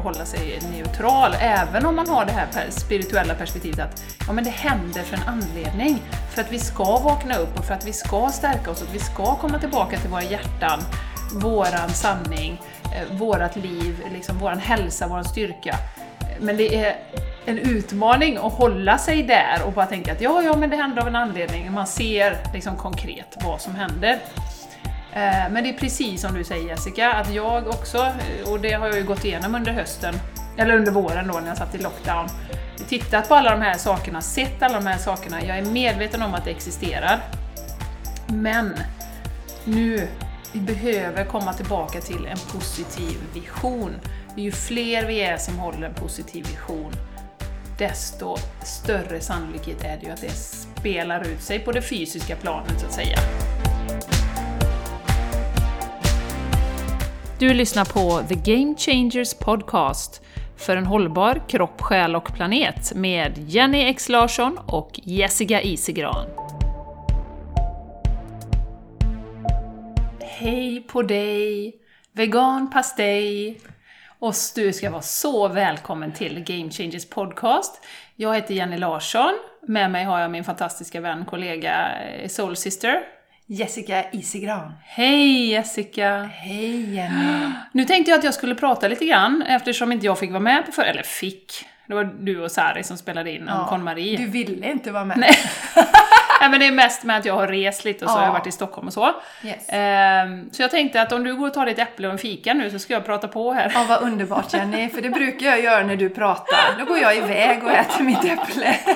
att hålla sig neutral, även om man har det här spirituella perspektivet att ja, men det händer för en anledning. För att vi ska vakna upp och för att vi ska stärka oss, och att vi ska komma tillbaka till våra hjärtan, våran sanning, eh, vårat liv, liksom våran hälsa, våran styrka. Men det är en utmaning att hålla sig där och bara tänka att ja, ja, men det händer av en anledning. Man ser liksom konkret vad som händer. Eh, men det är precis som du säger Jessica, att jag också, eh, och det har jag ju gått igenom under hösten, eller under våren då när jag satt i lockdown, tittat på alla de här sakerna, sett alla de här sakerna, jag är medveten om att det existerar. Men nu, vi behöver komma tillbaka till en positiv vision. Ju fler vi är som håller en positiv vision, desto större sannolikhet är det ju att det spelar ut sig på det fysiska planet så att säga. Du lyssnar på The Game Changers Podcast för en hållbar kropp, själ och planet med Jenny X Larsson och Jessica Isigran. Hej på dig! Vegan pastej! Och du ska vara så välkommen till Game Changers Podcast. Jag heter Jenny Larsson, med mig har jag min fantastiska vän, kollega eh, Soul Sister. Jessica Isigran. Hej Jessica! Hej Jenny! Nu tänkte jag att jag skulle prata lite grann eftersom inte jag fick vara med på för eller fick. Det var du och Sari som spelade in om Conn-Marie. Du ville inte vara med. Nej. Nej men det är mest med att jag har rest lite och så Ja. har jag varit i Stockholm och så. Yes. Ehm, så jag tänkte att om du går och tar ditt äpple och en fika nu så ska jag prata på här. Ja, vad underbart Jenny, för det brukar jag göra när du pratar. Då går jag iväg och äter mitt äpple.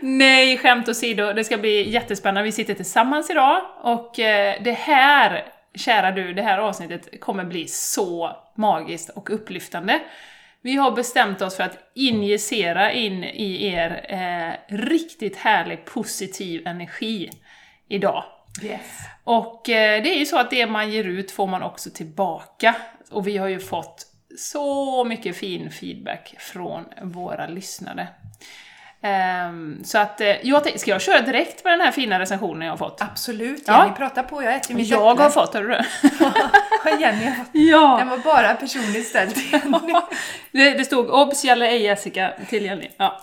Nej, skämt åsido, det ska bli jättespännande. Vi sitter tillsammans idag och eh, det här, kära du, det här avsnittet kommer bli så magiskt och upplyftande. Vi har bestämt oss för att injicera in i er eh, riktigt härlig positiv energi idag. Yes. Och eh, det är ju så att det man ger ut får man också tillbaka. Och vi har ju fått så mycket fin feedback från våra lyssnare. Ehm, så att, eh, jag ska jag köra direkt med den här fina recensionen jag har fått? Absolut Ja. Jenny, prata på. Jag äter mitt Jag äpple. har fått, hörru du? Jenny har fått. Ja! Den var bara personligt ställd till Jenny. Det, det stod obs gäller ej Jessica till Jenny. Ja.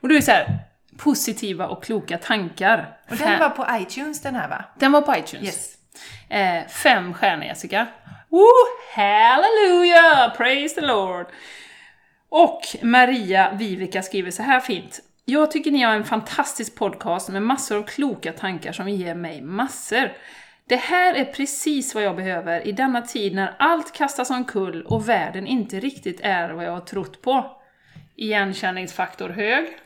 Och då är så här, positiva och kloka tankar. Och den var på iTunes den här va? Den var på iTunes. Yes. Eh, fem stjärnor Jessica. Woo! Hallelujah! Praise the Lord! Och Maria Vivica skriver så här fint. Jag tycker ni har en fantastisk podcast med massor av kloka tankar som ger mig massor. Det här är precis vad jag behöver i denna tid när allt kastas omkull och världen inte riktigt är vad jag har trott på. Igenkänningsfaktor hög.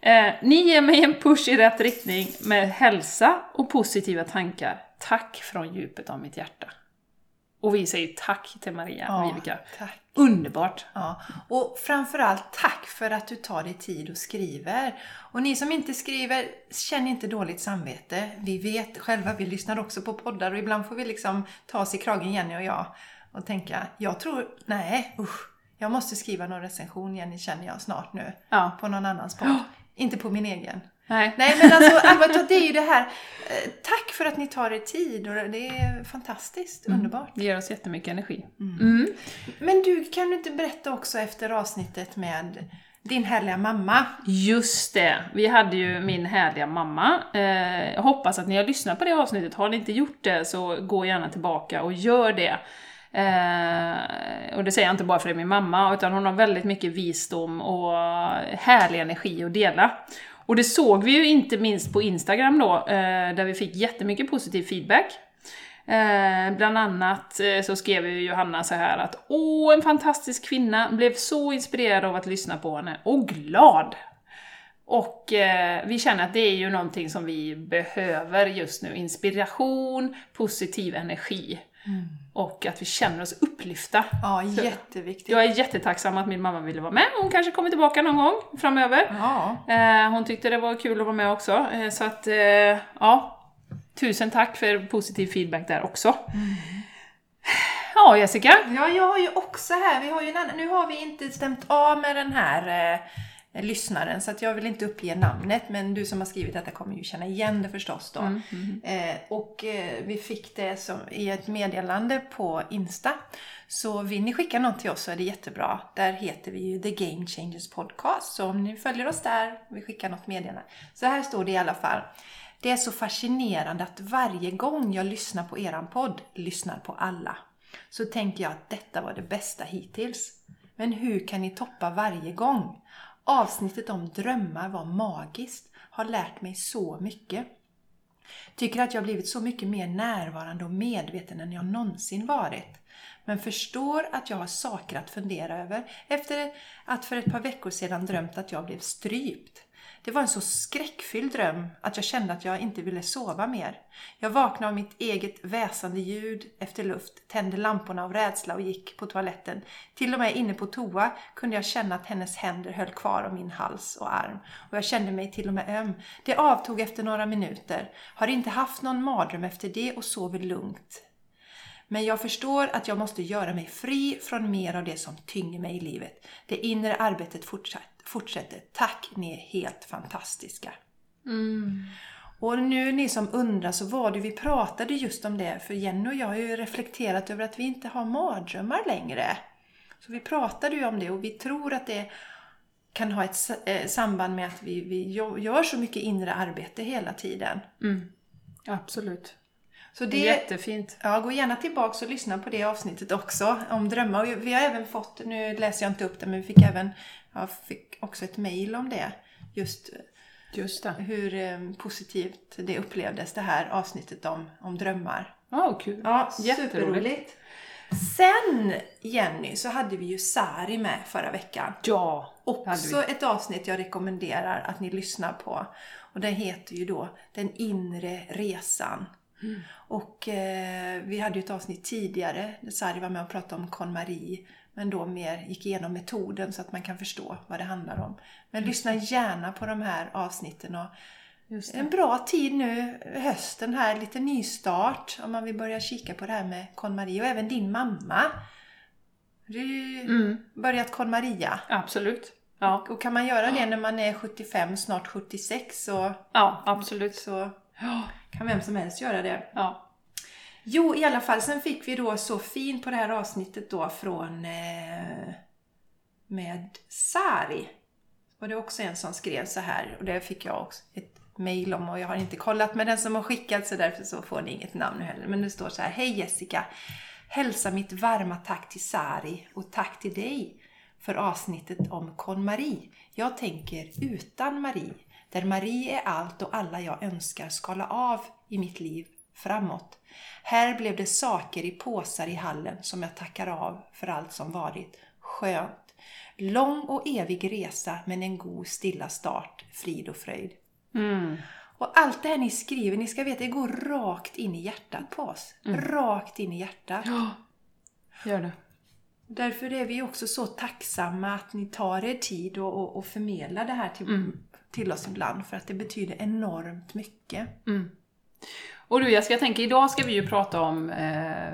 Eh, ni ger mig en push i rätt riktning med hälsa och positiva tankar. Tack från djupet av mitt hjärta. Och vi säger tack till Maria och Vivica. tack. Underbart! Ja, och framförallt tack för att du tar dig tid och skriver. Och ni som inte skriver, känn inte dåligt samvete. Vi vet själva, vi lyssnar också på poddar och ibland får vi liksom ta oss i kragen, Jenny och jag, och tänka, jag tror, nej usch, jag måste skriva någon recension, Jenny, känner jag snart nu, Ja. på någon annans podd. Inte på min egen. Nej. Nej men alltså allvarligt, det är ju det här, eh, tack för att ni tar er tid och det är fantastiskt, underbart. Det ger oss jättemycket energi. Men du, kan du inte berätta också efter avsnittet med din härliga mamma? Just det! Vi hade ju min härliga mamma. Eh, jag hoppas att ni har lyssnat på det avsnittet. Har ni inte gjort det så gå gärna tillbaka och gör det. Eh, och det säger jag inte bara för det är min mamma, utan hon har väldigt mycket visdom och härlig energi att dela. Och det såg vi ju inte minst på Instagram då, eh, där vi fick jättemycket positiv feedback. Eh, bland annat eh, så skrev ju Johanna så här att Åh, en fantastisk kvinna, blev så inspirerad av att lyssna på henne, och glad! Och eh, vi känner att det är ju någonting som vi behöver just nu, inspiration, positiv energi. Mm. Och att vi känner oss upplyfta. Ja, jätteviktigt. Jag är jättetacksam att min mamma ville vara med, hon kanske kommer tillbaka någon gång framöver. Ja, Eh, hon tyckte det var kul att vara med också, eh, så att eh, ja, tusen tack för positiv feedback där också. Ja, Jessica. ja, jag har ju också här, vi har ju en annan, nu har vi inte stämt av med den här lyssnaren. Så att jag vill inte uppge namnet men du som har skrivit detta kommer ju känna igen det förstås då. Mm, mm. Eh, och eh, vi fick det som, i ett meddelande på Insta. Så vill ni skicka något till oss så är det jättebra. Där heter vi ju The Game Changers Podcast. Så om ni följer oss där och vill skicka något meddelande. Så här står det i alla fall. Det är så fascinerande att varje gång jag lyssnar på eran podd, lyssnar på alla, så tänker jag att detta var det bästa hittills. Men hur kan ni toppa varje gång? Avsnittet om drömmar var magiskt, har lärt mig så mycket. Tycker att jag blivit så mycket mer närvarande och medveten än jag någonsin varit. Men förstår att jag har saker att fundera över efter att för ett par veckor sedan drömt att jag blev strypt. Det var en så skräckfylld dröm att jag kände att jag inte ville sova mer. Jag vaknade av mitt eget väsande ljud efter luft, tände lamporna av rädsla och gick på toaletten. Till och med inne på toa kunde jag känna att hennes händer höll kvar om min hals och arm. Och jag kände mig till och med öm. Det avtog efter några minuter. Har inte haft någon mardröm efter det och sover lugnt. Men jag förstår att jag måste göra mig fri från mer av det som tynger mig i livet. Det inre arbetet fortsätter. Tack, ni är helt fantastiska. Mm. Och nu ni som undrar så var det vi pratade just om det. För Jenny och jag har ju reflekterat över att vi inte har mardrömmar längre. Så vi pratade ju om det och vi tror att det kan ha ett eh, samband med att vi, vi gör så mycket inre arbete hela tiden. Mm. Absolut. Så det, Jättefint. Ja, gå gärna tillbaka och lyssna på det avsnittet också om drömmar. Och vi har även fått, nu läser jag inte upp det, men vi fick även jag fick också ett mail om det. Just, Just det. hur eh, positivt det upplevdes det här avsnittet om, om drömmar. Ja, oh, kul. Ja, superroligt. Sen Jenny så hade vi ju Sari med förra veckan. Ja, Också ett avsnitt jag rekommenderar att ni lyssnar på. Och det heter ju då Den inre resan. Mm. Och eh, vi hade ju ett avsnitt tidigare där Sari var med och pratade om KonMari men då mer gick igenom metoden så att man kan förstå vad det handlar om. Men Just lyssna gärna på de här avsnitten. Och en bra tid nu, hösten här, lite nystart om man vill börja kika på det här med KonMari och även din mamma. Du Mm. börjat KonMaria. Absolut. Ja. Och kan man göra det när man är 75, snart 76 så, ja, absolut. så Ja kan vem som helst göra det. Ja. Jo, i alla fall. Sen fick vi då så fint på det här avsnittet då från eh, med Sari. Och det är också en som skrev så här och det fick jag också ett mail om och jag har inte kollat med den som har skickat så därför så får ni inget namn heller. Men det står så här. Hej Jessica! Hälsa mitt varma tack till Sari och tack till dig för avsnittet om KonMari. Jag tänker utan Marie, där Marie är allt och alla jag önskar skala av i mitt liv framåt. Här blev det saker i påsar i hallen som jag tackar av för allt som varit. Skönt. Lång och evig resa men en god stilla start. Frid och fröjd. Mm. Och allt det här ni skriver, ni ska veta, det går rakt in i hjärtat på oss. Rakt in i hjärtat. Ja. Gör det. Därför är vi också så tacksamma att ni tar er tid och, och, och förmedlar det här till, Mm. Till oss ibland. För att det betyder enormt mycket. Mm. Och du Jessica, jag tänker idag ska vi ju prata om eh,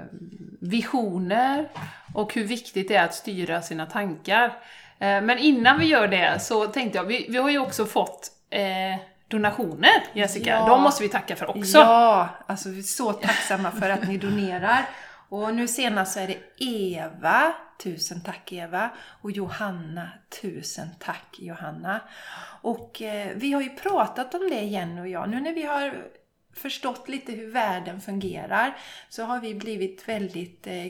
visioner och hur viktigt det är att styra sina tankar. Eh, men innan vi gör det så tänkte jag, vi, vi har ju också fått eh, donationer Jessica, Ja. de måste vi tacka för också. Ja, alltså vi är så tacksamma för att ni donerar. Och nu senast så är det Eva, tusen tack Eva, och Johanna, tusen tack Johanna. Och eh, vi har ju pratat om det igen och jag. Nu när vi har förstått lite hur världen fungerar så har vi blivit väldigt eh,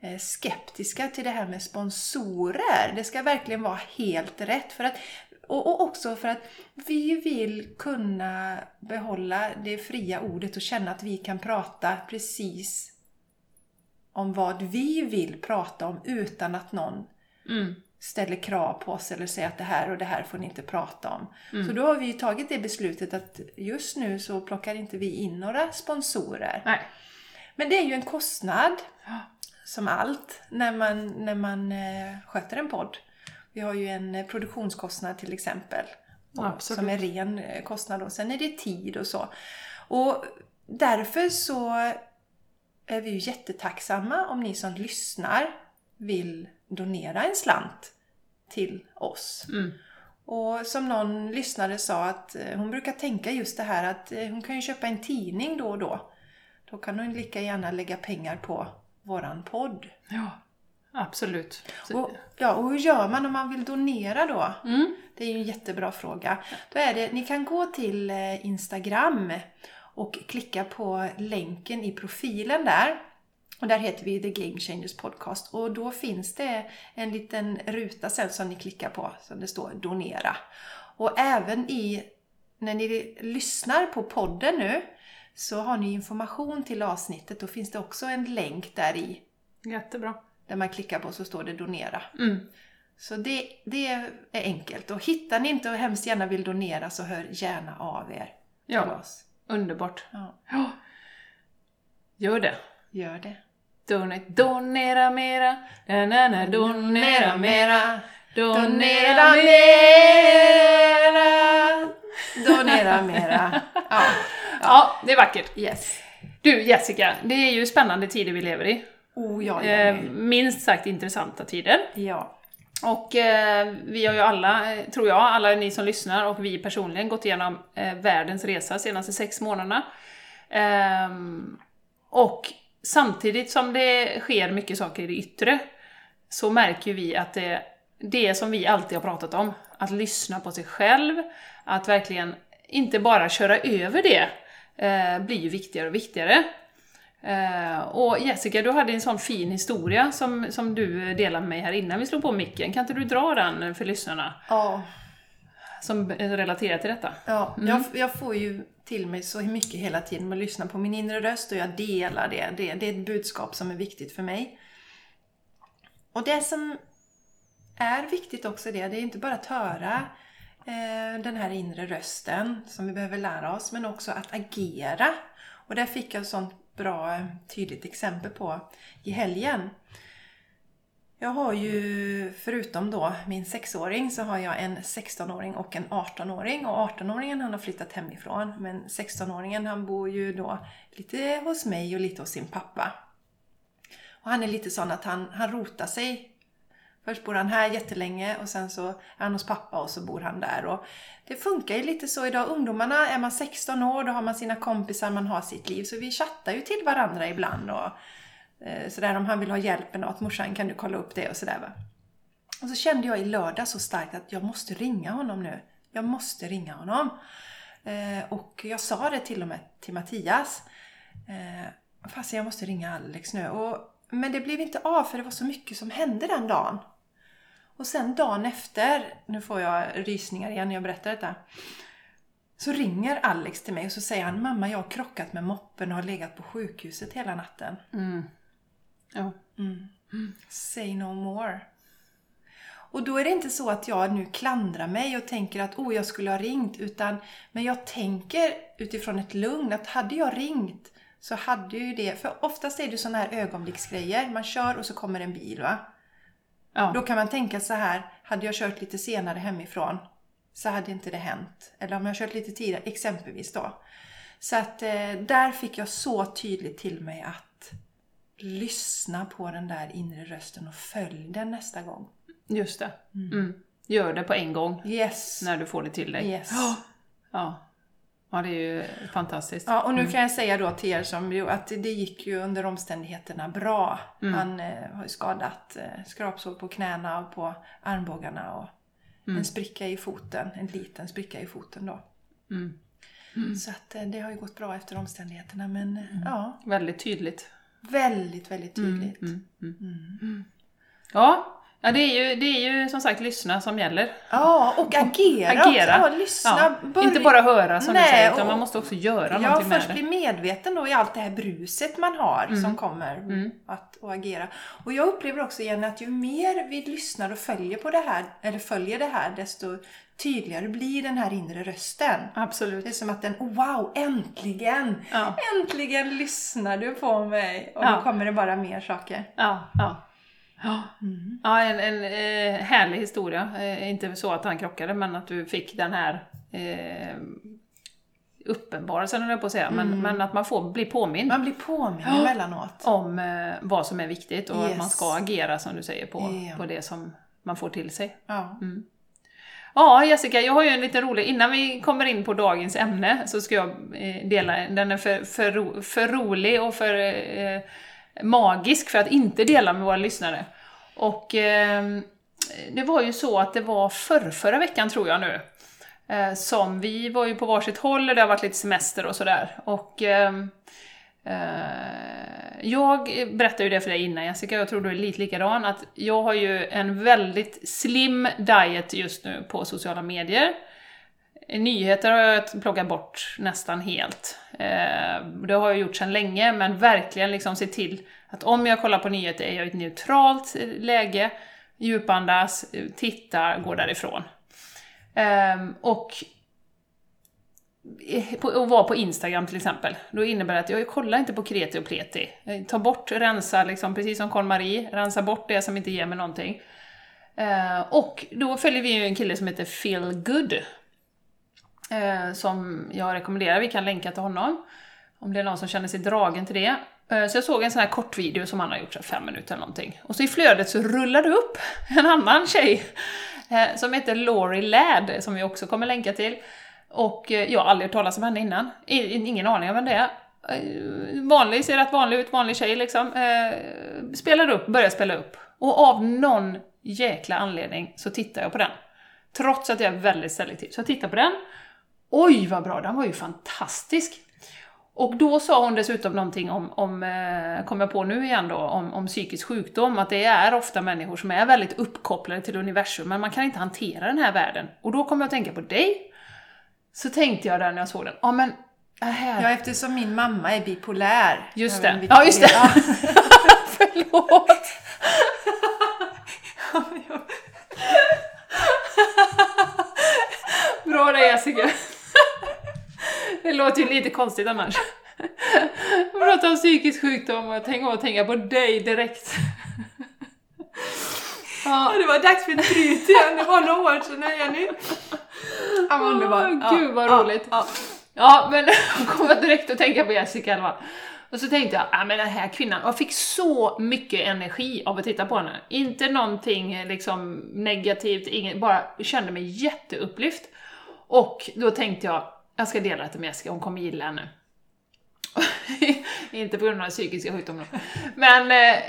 eh skeptiska till det här med sponsorer. Det ska verkligen vara helt rätt. För att, och också för att vi vill kunna behålla det fria ordet och känna att vi kan prata precis om vad vi vill prata om utan att någon Mm. ställer krav på oss eller säger att det här och det här får ni inte prata om. Så då har vi ju tagit det beslutet att just nu så plockar inte vi in några sponsorer. Nej. Men det är ju en kostnad, som allt, när man, när man eh, sköter en podd. Vi har ju en eh, produktionskostnad till exempel. och-. Som är ren eh, kostnad och sen är det tid och så. Och därför så är vi ju jättetacksamma om ni som lyssnar vill donera en slant till oss. Mm. Och som någon lyssnare sa att eh, hon brukar tänka just det här att eh, hon kan ju köpa en tidning då och då. Då kan hon lika gärna lägga pengar på våran podd. Ja, absolut. Och, ja, och hur gör man om man vill donera då? mm. Det är ju en jättebra fråga. Då är det, ni kan gå till eh, Instagram och klicka på länken i profilen där. Och där heter vi The Game Changers Podcast. Och då finns det en liten ruta sen som ni klickar på som det står donera. Och även i, när ni lyssnar på podden nu så har ni information till avsnittet. Då finns det också en länk där i. Jättebra. Där man klickar på så står det donera. Mm. Så det, det är enkelt. Och hittar ni inte och hemskt gärna vill donera så hör gärna av er till Ja, oss. Underbart. Ja, Ja. Gör det. gör det. Donate, donera mera, na, na, na, donera mera, donera mera. Donera mera. Ja, Ja, det är vackert. yes. Du Jessica, det är ju spännande tider vi lever i. Oh, ja, Eh, Jenny. minst sagt intressanta tider. Ja. Och eh, vi har ju alla, eh, tror jag, alla ni som lyssnar och vi personligen gått igenom eh, världens resa de senaste sex månaderna. Eh, och samtidigt som det sker mycket saker i det yttre så märker ju vi att det, det som vi alltid har pratat om, att lyssna på sig själv, att verkligen inte bara köra över det, eh, blir ju viktigare och viktigare. Eh, och Jessica, du hade en sån fin historia som, som du delade med mig här innan vi slog på micken. Kan inte du dra den för lyssnarna Ja, som relaterar till detta? ja. Jag, jag får ju till mig så mycket hela tiden med att lyssna på min inre röst och jag delar det. det. Det är ett budskap som är viktigt för mig. Och det som är viktigt också det, det är inte bara att höra eh, den här inre rösten som vi behöver lära oss, men också att agera. Och där fick jag sånt bra, tydligt exempel på i helgen. Jag har ju, förutom då min sexåring, så har jag en 16-åring och en 18-åring. Och 18-åringen han har flyttat hemifrån, men 16-åringen han bor ju då lite hos mig och lite hos sin pappa. Och han är lite sån att han, han rotar sig. Först bor han här jättelänge och sen så är han hos pappa och så bor han där. Och det funkar ju lite så idag. Ungdomarna, är man 16 år då har man sina kompisar, man har sitt liv. Så vi chattar ju till varandra ibland. Och, eh, sådär om han vill ha hjälp med något. Morsan kan du kolla upp det och sådär va. Och så kände jag i lördag så starkt att jag måste ringa honom nu. Jag måste ringa honom. Eh, och jag sa det till och med till Mattias. Eh, fast jag måste ringa Alex nu. Och, men det blev inte av för det var så mycket som hände den dagen. Och sen dagen efter, nu får jag rysningar igen när jag berättar detta. Så ringer Alex till mig och så säger han Mamma jag har krockat med moppen och har legat på sjukhuset hela natten. Mm. Ja. Say no more. Och då är det inte så att jag nu klandrar mig och tänker att oh, jag skulle ha ringt. Utan, men jag tänker utifrån ett lugn att hade jag ringt så hade ju det... För oftast är det sådana här ögonblicksgrejer. Man kör och så kommer en bil va. Ja. Då kan man tänka så här, hade jag kört lite senare hemifrån så hade inte det hänt. Eller om jag kört lite tidigare, exempelvis då. Så att eh, där fick jag så tydligt till mig att lyssna på den där inre rösten och följ den nästa gång. Just det. Mm. Gör det på en gång Yes! när du får det till dig. Yes. Ja. Ja, det är ju fantastiskt. Ja, och nu kan jag säga då till er som att det gick ju under omständigheterna bra. Han eh, har ju skadat eh, skrapsår på knäna och på armbågarna och en spricka i foten, en liten spricka i foten då. Mm. Så att eh, det har ju gått bra efter omständigheterna men eh, ja, Väldigt tydligt. väldigt, väldigt tydligt. Ja, ja det, är ju, det är ju som sagt lyssna som gäller. Ja, och agera. Agera. Ja, lyssna. Ja. Inte bara höra som Nej, du säger, utan och- man måste också göra Ja, någonting med först det. bli medveten då i allt det här bruset man har som kommer att och agera. Och jag upplever också igen att ju mer vi lyssnar och följer på det här, eller följer det här, desto tydligare blir den här inre rösten. Absolut. Det är som att den, oh, wow, äntligen! Ja. Äntligen lyssnar du på mig! Och Ja. då kommer det bara mer saker. Ja, ja. Ja, ja en, en eh, härlig historia. Eh, inte så att han krockade, men att du fick den här eh, uppenbarelsen, höll jag på att säga. Men, men att man får bli påmind Man blir påmind emellanåt. om eh, vad som är viktigt och att Yes. man ska agera, som du säger, på, Ja. på det som man får till sig. Ja. Ja, Jessica, jag har ju en lite rolig, innan vi kommer in på dagens ämne så ska jag eh, dela, den är för, för, ro, för rolig och för eh, magisk för att inte dela med våra lyssnare. Och eh, det var ju så att det var förr, förra veckan tror jag nu, eh, som vi var ju på varsitt håll och det har varit lite semester och sådär. Och ehm, eh, jag berättade ju det för dig innan Jessica, jag tror du är lite likadan, att jag har ju en väldigt slim diet just nu på sociala medier. Nyheter har jag plockat bort nästan helt. Eh, det har jag gjort sedan länge, men verkligen liksom se till att om jag kollar på nyheter är jag i ett neutralt eh, läge, djupandas, eh, tittar, går därifrån. Ehm, och att vara på Instagram till exempel, då innebär det att jag kollar inte på kreti och pleti. Ta bort, rensa liksom, precis som Karl-Marie, rensa bort det som inte ger mig någonting. Och då följer vi ju en kille som heter Feel Good eh, som jag rekommenderar, vi kan länka till honom. Om det är någon som känner sig dragen till det. Eh, så jag såg en sån här kort video som han har gjort, så fem minuter eller någonting. Och så i flödet så rullade upp en annan tjej eh, som heter Laurie Ladd, som vi också kommer länka till. Och eh, jag har aldrig hört talas om henne innan. Ingen aning om vem det är. Eh, vanlig, ser rätt vanlig ut, vanlig tjej liksom. Eh, spelar upp, börjar spela upp. Och av någon jäkla anledning så tittar jag på den. Trots att jag är väldigt selektiv. Så jag tittar på den. Oj vad bra, den var ju fantastisk! Och då sa hon dessutom någonting om, om kom jag på nu igen då, om, om psykisk sjukdom, att det är ofta människor som är väldigt uppkopplade till universum, men man kan inte hantera den här världen. Och då kommer jag att tänka på dig, så tänkte jag där när jag såg den, ja men här. Ja, eftersom min mamma är bipolär. Just det. Ja, just det. Förlåt. Bra det Jessica. Det låter ju lite konstigt annars. Jag pratar om psykisk sjukdom och tänker att tänka på dig direkt. Ja. det var dags för ett bryt igen, det var några år sedan Jenny. Ja, underbar. Ja, Gud vad roligt. Ja, ja. men jag kommer direkt att tänka på Jessica i alla fall. Och så tänkte jag, ja men den här kvinnan, jag fick så mycket energi av att titta på henne. Inte någonting liksom negativt, ingen, bara kände mig jätteupplyft. Och då tänkte jag, jag ska dela det med Jessica, hon kommer gilla henne. Inte på grund av psykiska sjukdomen. Men eh,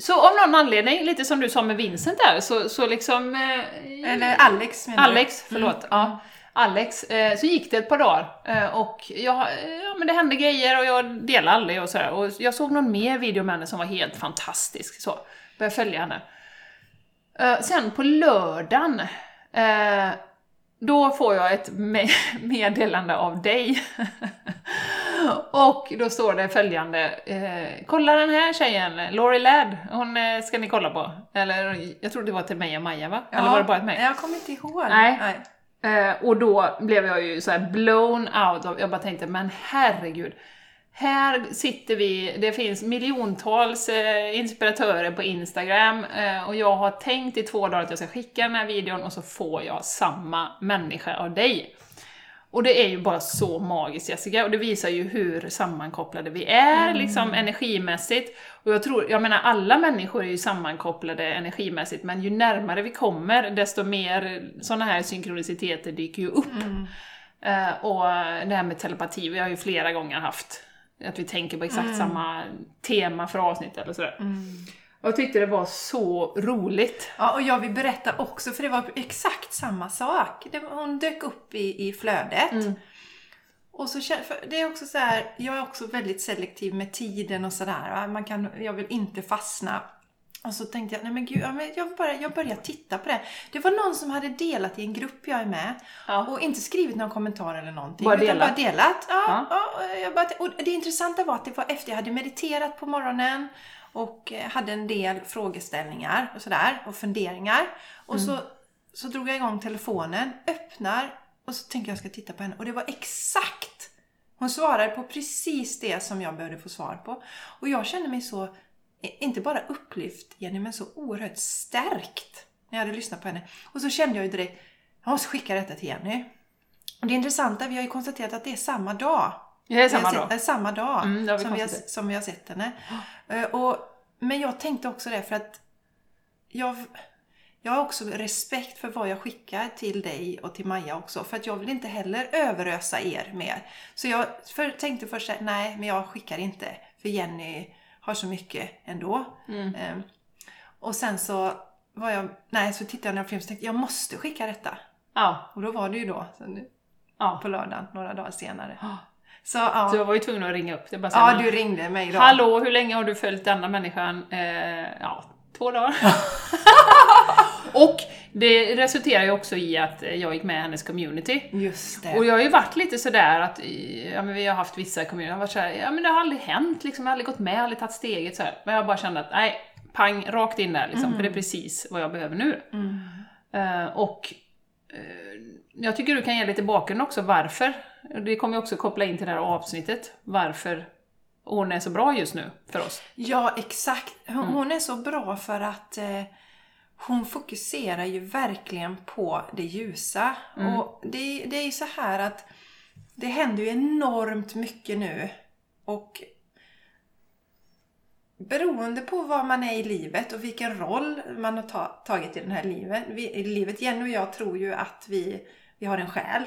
så av någon anledning, lite som du sa med Vincent där, så, så liksom... Eh, Eller Alex menar Alex, du? förlåt. Mm. Ja. Alex, eh, så gick det ett par dagar och jag, ja, men det hände grejer och jag delade aldrig och sådär. Och jag såg någon mer video med henne som var helt fantastisk. Så, började följa henne. Sen på lördagen, då får jag ett meddelande av dig. och då står det följande, eh, kolla den här tjejen, Laurie Ladd, hon eh, ska ni kolla på. Eller jag tror det var till mig och Maja va? Ja, Eller var det bara till mig? Jag kommer inte ihåg. Nej. Nej. Eh, och då blev jag ju så blown out av, jag bara tänkte, men herregud. Här sitter vi, det finns miljontals eh, inspiratörer på Instagram eh, och jag har tänkt i två dagar att jag ska skicka den här videon och så får jag samma människa av dig. Och det är ju bara så magiskt Jessica, och det visar ju hur sammankopplade vi är mm. liksom energimässigt. Och jag tror, jag menar alla människor är ju sammankopplade energimässigt, men ju närmare vi kommer, desto mer sådana här synkroniciteter dyker ju upp. Mm. Uh, och det här med telepati, vi har ju flera gånger haft att vi tänker på exakt mm. samma tema för avsnitt eller sådär. Mm. Jag tyckte det var så roligt. Ja, och jag vill berätta också, för det var exakt samma sak. hon dök upp i, i flödet. Mm. Och så, det är också så här, jag är också väldigt selektiv med tiden och sådär. Man kan, jag vill inte fastna. Och så tänkte jag, nej men gud, jag, bara, jag började titta på det. Det var någon som hade delat i en grupp jag är med. Ja. Och inte skrivit någon kommentar eller någonting. Bara delat? Bara delat. Ja, ja. ja jag bara, och det intressanta var att det var efter jag hade mediterat på morgonen och eh, hade en del frågeställningar och sådär och funderingar. Och mm. så, så drog jag igång telefonen, öppnar och så tänkte jag ska titta på henne och det var exakt hon svarade på precis det som jag behövde få svar på. Och jag kände mig så, inte bara upplyft Jenny, men så oerhört stärkt när jag hade lyssnat på henne. Och så kände jag ju direkt, jag måste skicka detta till Jenny. Och det intressanta, vi har ju konstaterat att det är samma dag. Det är samma dag. Sett, samma dag mm, som, vi har, som vi har sett henne. Och, men jag tänkte också det för att jag, jag har också respekt för vad jag skickar till dig och till Maja också. För att jag vill inte heller överösa er mer. Så jag för, tänkte först nej, men jag skickar inte. För Jenny har så mycket ändå. Mm. Ehm, och sen så var jag, nej så tittade jag på film och tänkte jag måste skicka detta. Ja. Och då var det ju då, nu, ja. på lördagen, några dagar senare. Så ja, Så jag var ju tvungen att ringa upp. Det bara ja du ringde mig då. Hallå, hur länge har du följt denna människan? Eh, ja, två dagar. och det resulterar ju också i att jag gick med i hennes community. Just det. Och jag har ju varit lite sådär att, ja men vi har haft vissa kommuner, jag har varit såhär, ja men det har aldrig hänt liksom, jag har aldrig gått med, aldrig tagit steget så här. Men jag bara kände att, nej, pang, rakt in där liksom, för det är precis vad jag behöver nu. Mm. Eh, och eh, jag tycker du kan ge lite bakgrund också, varför. Det kommer ju också koppla in till det här avsnittet, varför hon är så bra just nu för oss. Ja, exakt. Hon, Mm. hon är så bra för att eh, hon fokuserar ju verkligen på det ljusa. Mm. Och det, det är ju så här att det händer ju enormt mycket nu. Och beroende på var man är i livet och vilken roll man har ta, tagit i den här livet. Vi, i livet. Jenny och jag tror ju att vi, vi har en själ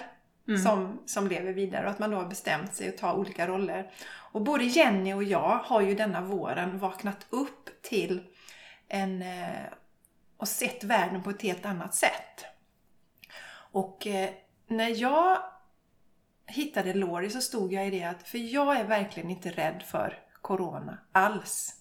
Mm. som, som lever vidare och att man då har bestämt sig att ta olika roller. Och både Jenny och jag har ju denna våren vaknat upp till en eh, och sett världen på ett helt annat sätt. Och eh, när jag hittade Lori så stod jag i det att, för jag är verkligen inte rädd för Corona alls.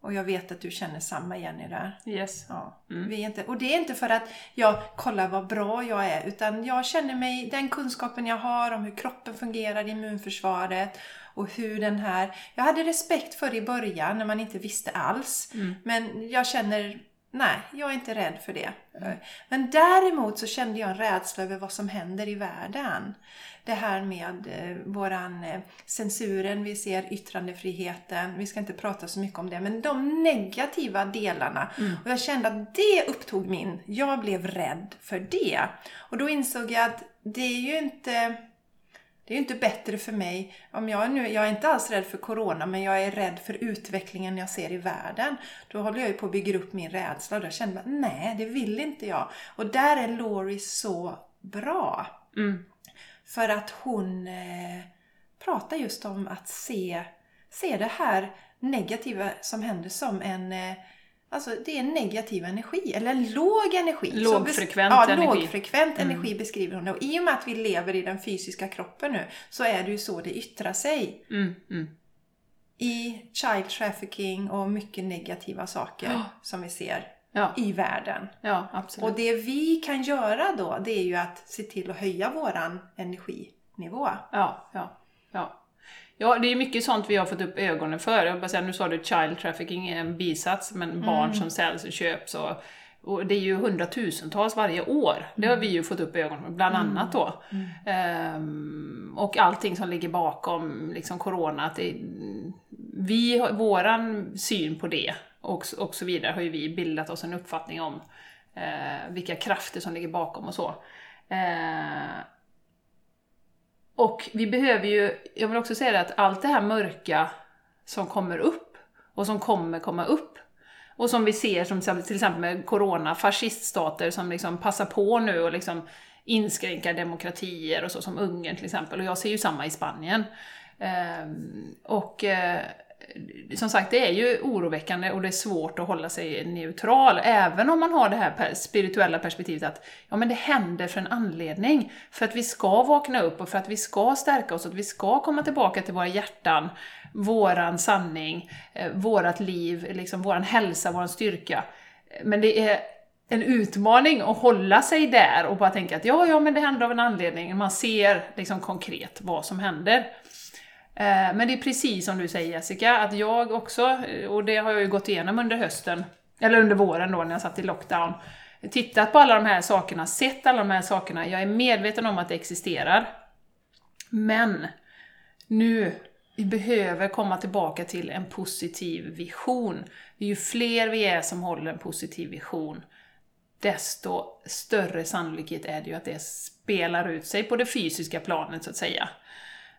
Och jag vet att du känner samma Jenny där. Yes. Ja, Mm. vi inte, och det är inte för att jag kollar vad bra jag är, utan jag känner mig, den kunskapen jag har om hur kroppen fungerar, immunförsvaret och hur den här... Jag hade respekt för det i början när man inte visste alls. Mm. Men jag känner, nej, jag är inte rädd för det. Men däremot så kände jag en rädsla över vad som händer i världen. Det här med eh, våran eh, censuren, vi ser yttrandefriheten, vi ska inte prata så mycket om det, men de negativa delarna. Och jag kände att det upptog min, jag blev rädd för det. Och då insåg jag att det är ju inte det är ju inte bättre för mig om jag nu, jag är inte alls rädd för Corona, men jag är rädd för utvecklingen jag ser i världen. Då håller jag ju på att bygga upp min rädsla och då känner jag, nej det vill inte jag. Och där är Laurie så bra. Mm. För att hon eh, pratar just om att se, se det här negativa som händer som en eh, Alltså det är negativ energi, eller låg energi. Lågfrekvent ja, energi. lågfrekvent energi beskriver hon det. Och i och med att vi lever i den fysiska kroppen nu så är det ju så det yttrar sig. Mm. Mm. I child trafficking och mycket negativa saker Ja. som vi ser Ja, i världen. ja, absolut. Och det vi kan göra då, det är ju att se till att höja våran energinivå. Ja, ja, ja. Ja, det är mycket sånt vi har fått upp ögonen för. Jag bara säga, nu sa du child trafficking är en bisats, men barn som säljs och köps och, och det är ju hundratusentals varje år. Det har vi ju fått upp ögonen för, bland annat då. Ehm, och allting som ligger bakom liksom corona, att det, vi våran syn på det och, och så vidare har ju vi bildat oss en uppfattning om eh, vilka krafter som ligger bakom och så. Eh, och vi behöver ju, jag vill också säga det att allt det här mörka som kommer upp och som kommer komma upp och som vi ser som till exempel med corona, fasciststater som liksom passar på nu och liksom inskränka demokratier och så som Ungern till exempel och jag ser ju samma i Spanien. Ehm, och eh, som sagt, det är ju oroväckande och det är svårt att hålla sig neutral, även om man har det här spirituella perspektivet att ja, men det händer för en anledning. För att vi ska vakna upp och för att vi ska stärka oss, att vi ska komma tillbaka till våra hjärtan, våran sanning, eh, vårat liv, liksom våran hälsa, våran styrka. Men det är en utmaning att hålla sig där och bara tänka att ja, ja, men det händer av en anledning. Man ser liksom konkret vad som händer. Eh, men det är precis som du säger Jessica, att jag också, eh, och det har jag ju gått igenom under hösten, eller under våren då när jag satt i lockdown, tittat på alla de här sakerna, sett alla de här sakerna, jag är medveten om att det existerar. Men nu, vi behöver komma tillbaka till en positiv vision. Ju fler vi är som håller en positiv vision, desto större sannolikhet är det ju att det spelar ut sig på det fysiska planet så att säga.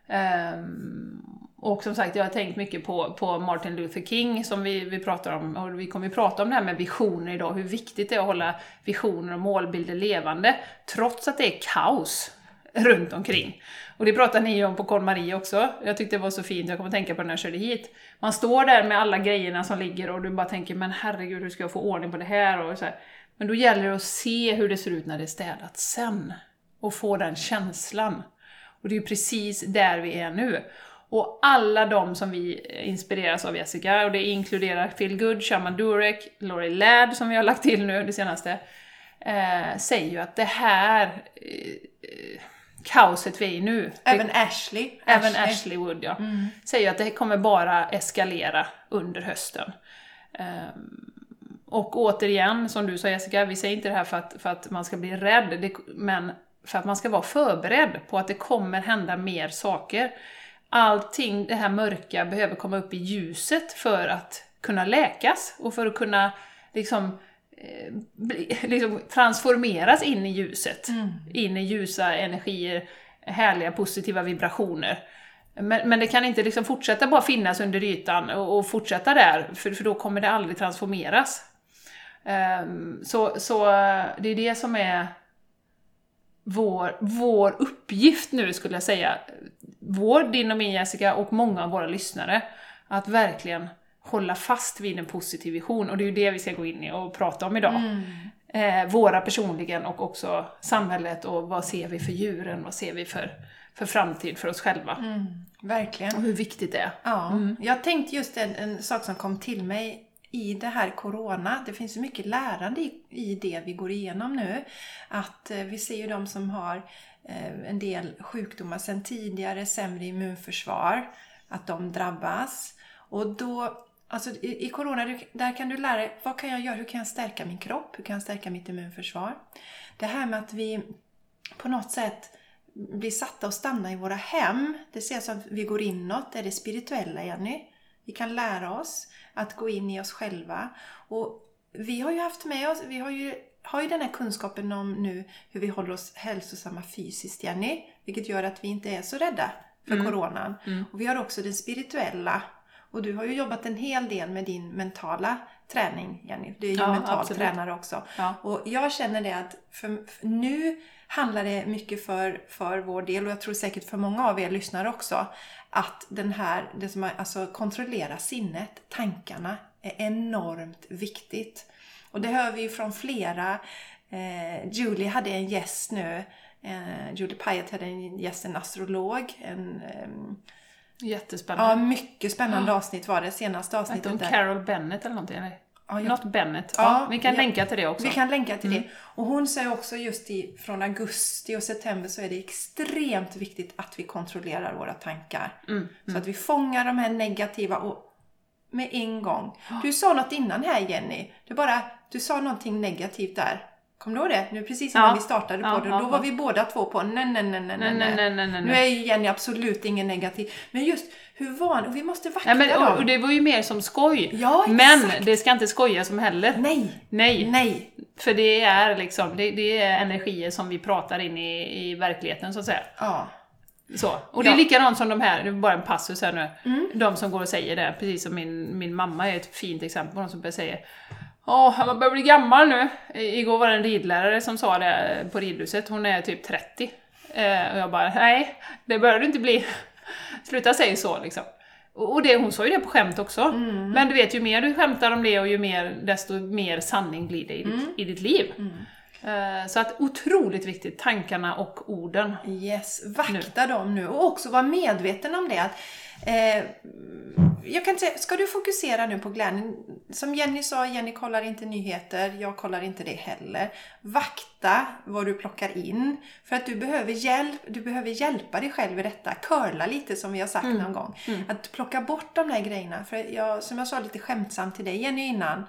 Ehm, och som sagt, jag har tänkt mycket på, på Martin Luther King som vi, vi pratar om, och vi kommer ju prata om det här med visioner idag, hur viktigt det är att hålla visioner och målbilder levande, trots att det är kaos runt omkring. Och det pratade ni om på KonMari också. Jag tyckte det var så fint, jag kommer att tänka på det när jag körde hit. Man står där med alla grejerna som ligger och du bara tänker, men herregud, hur ska jag få ordning på det här? Och så här. Men då gäller det att se hur det ser ut när det är städat sen. Och få den känslan. Och det är ju precis där vi är nu. Och alla de som vi inspireras av Jessica, och det inkluderar Phil Good, Shaman Durek, Laurie Ladd som vi har lagt till nu det senaste, eh, säger ju att det här eh, kaoset vi är i nu. Även Ashley. Även Ashley, Ashley Wood, ja. Mm. Säger att det kommer bara eskalera under hösten. Um, och återigen, som du sa Jessica, vi säger inte det här för att, för att man ska bli rädd, det, men för att man ska vara förberedd på att det kommer hända mer saker. Allting det här mörka behöver komma upp i ljuset för att kunna läkas och för att kunna liksom Eh, liksom transformeras in i ljuset. Mm. In i ljusa energier, härliga positiva vibrationer. Men, men det kan inte liksom fortsätta bara finnas under ytan och, och fortsätta där, för, för då kommer det aldrig transformeras. Um, så, så det är det som är vår, vår uppgift nu, skulle jag säga. Vår, din och min Jessica, och många av våra lyssnare. Att verkligen hålla fast vid en positiv vision och det är ju det vi ska gå in i och prata om idag. Mm. Eh, våra personligen och också samhället och vad ser vi för djuren, vad ser vi för, för framtid för oss själva. Mm, verkligen. Och hur viktigt det är. Ja, mm. Jag tänkte just en, en sak som kom till mig i det här Corona. Det finns så mycket lärande i, i det vi går igenom nu. Att eh, vi ser ju de som har eh, en del sjukdomar sedan tidigare, sämre immunförsvar, att de drabbas. Och då Alltså i, i Corona, där kan du lära dig vad kan jag göra? Hur kan jag stärka min kropp? Hur kan jag stärka mitt immunförsvar? Det här med att vi på något sätt blir satta att stanna i våra hem. Det ser som att vi går inåt. Det är det spirituella, Jenny. Vi kan lära oss att gå in i oss själva. Och vi har ju haft med oss, vi har ju, har ju den här kunskapen om nu hur vi håller oss hälsosamma fysiskt, Jenny. Vilket gör att vi inte är så rädda för mm. coronan. Mm. Och vi har också det spirituella och du har ju jobbat en hel del med din mentala träning, Jenny. Du är ju ja, mental absolut. tränare också. Ja. Och jag känner det att för, för nu handlar det mycket för, för vår del och jag tror säkert för många av er lyssnare också att den här, det som är, alltså kontrollera sinnet, tankarna, är enormt viktigt. Och det hör vi ju från flera. Eh, Julie hade en gäst nu. Eh, Julie Pyatt hade en gäst, en astrolog. En, eh, Jättespännande. Ja, mycket spännande avsnitt var det. Senaste avsnittet. Hon Carol Bennett eller någonting? Eller? Ja, jag... Något Bennett. Ja, ja vi kan ja. länka till det också. Vi kan länka till mm. det. Och hon säger också just i, från augusti och september så är det extremt viktigt att vi kontrollerar våra tankar. Mm. Mm. Så att vi fångar de här negativa och med en gång. Du sa något innan här Jenny. Du bara, du sa någonting negativt där. Kommer du ihåg det? Nu precis innan ja. vi startade på det. Ja, då var vi båda två på nej, nej, nej, nej, nej, nej, nej, nej. Nu är ju Jenny absolut ingen negativ. Men just hur van, vi måste vakta ja, men, och, det var ju mer som skoj. Ja, men det ska inte skojas om heller. Nej. Nej. Nej. För det är liksom, det, det är energier som vi pratar in i, i verkligheten så att säga. Ja. Så. Och det är likadant som de här, det är bara en passus här nu, mm. de som går och säger det, precis som min, min mamma är ett fint exempel på de som säger Ja, man börjar bli gammal nu. Igår var det en ridlärare som sa det på ridhuset, hon är typ 30. Eh, och jag bara, nej, det börjar du inte bli. Sluta säga så liksom. Och det, hon sa ju det på skämt också. Mm. Men du vet, ju mer du skämtar om det och ju mer, desto mer sanning blir det i ditt, mm. i ditt liv. Mm. Eh, så att otroligt viktigt, tankarna och orden. Yes, vakta nu. dem nu och också vara medveten om det. Att, eh, jag kan säga, ska du fokusera nu på glädjen? Som Jenny sa, Jenny kollar inte nyheter, jag kollar inte det heller. Vakta vad du plockar in. För att du behöver, hjälp, du behöver hjälpa dig själv i detta. Curla lite som vi har sagt mm. någon gång. Mm. Att plocka bort de där grejerna. För jag, som jag sa lite skämtsamt till dig Jenny innan.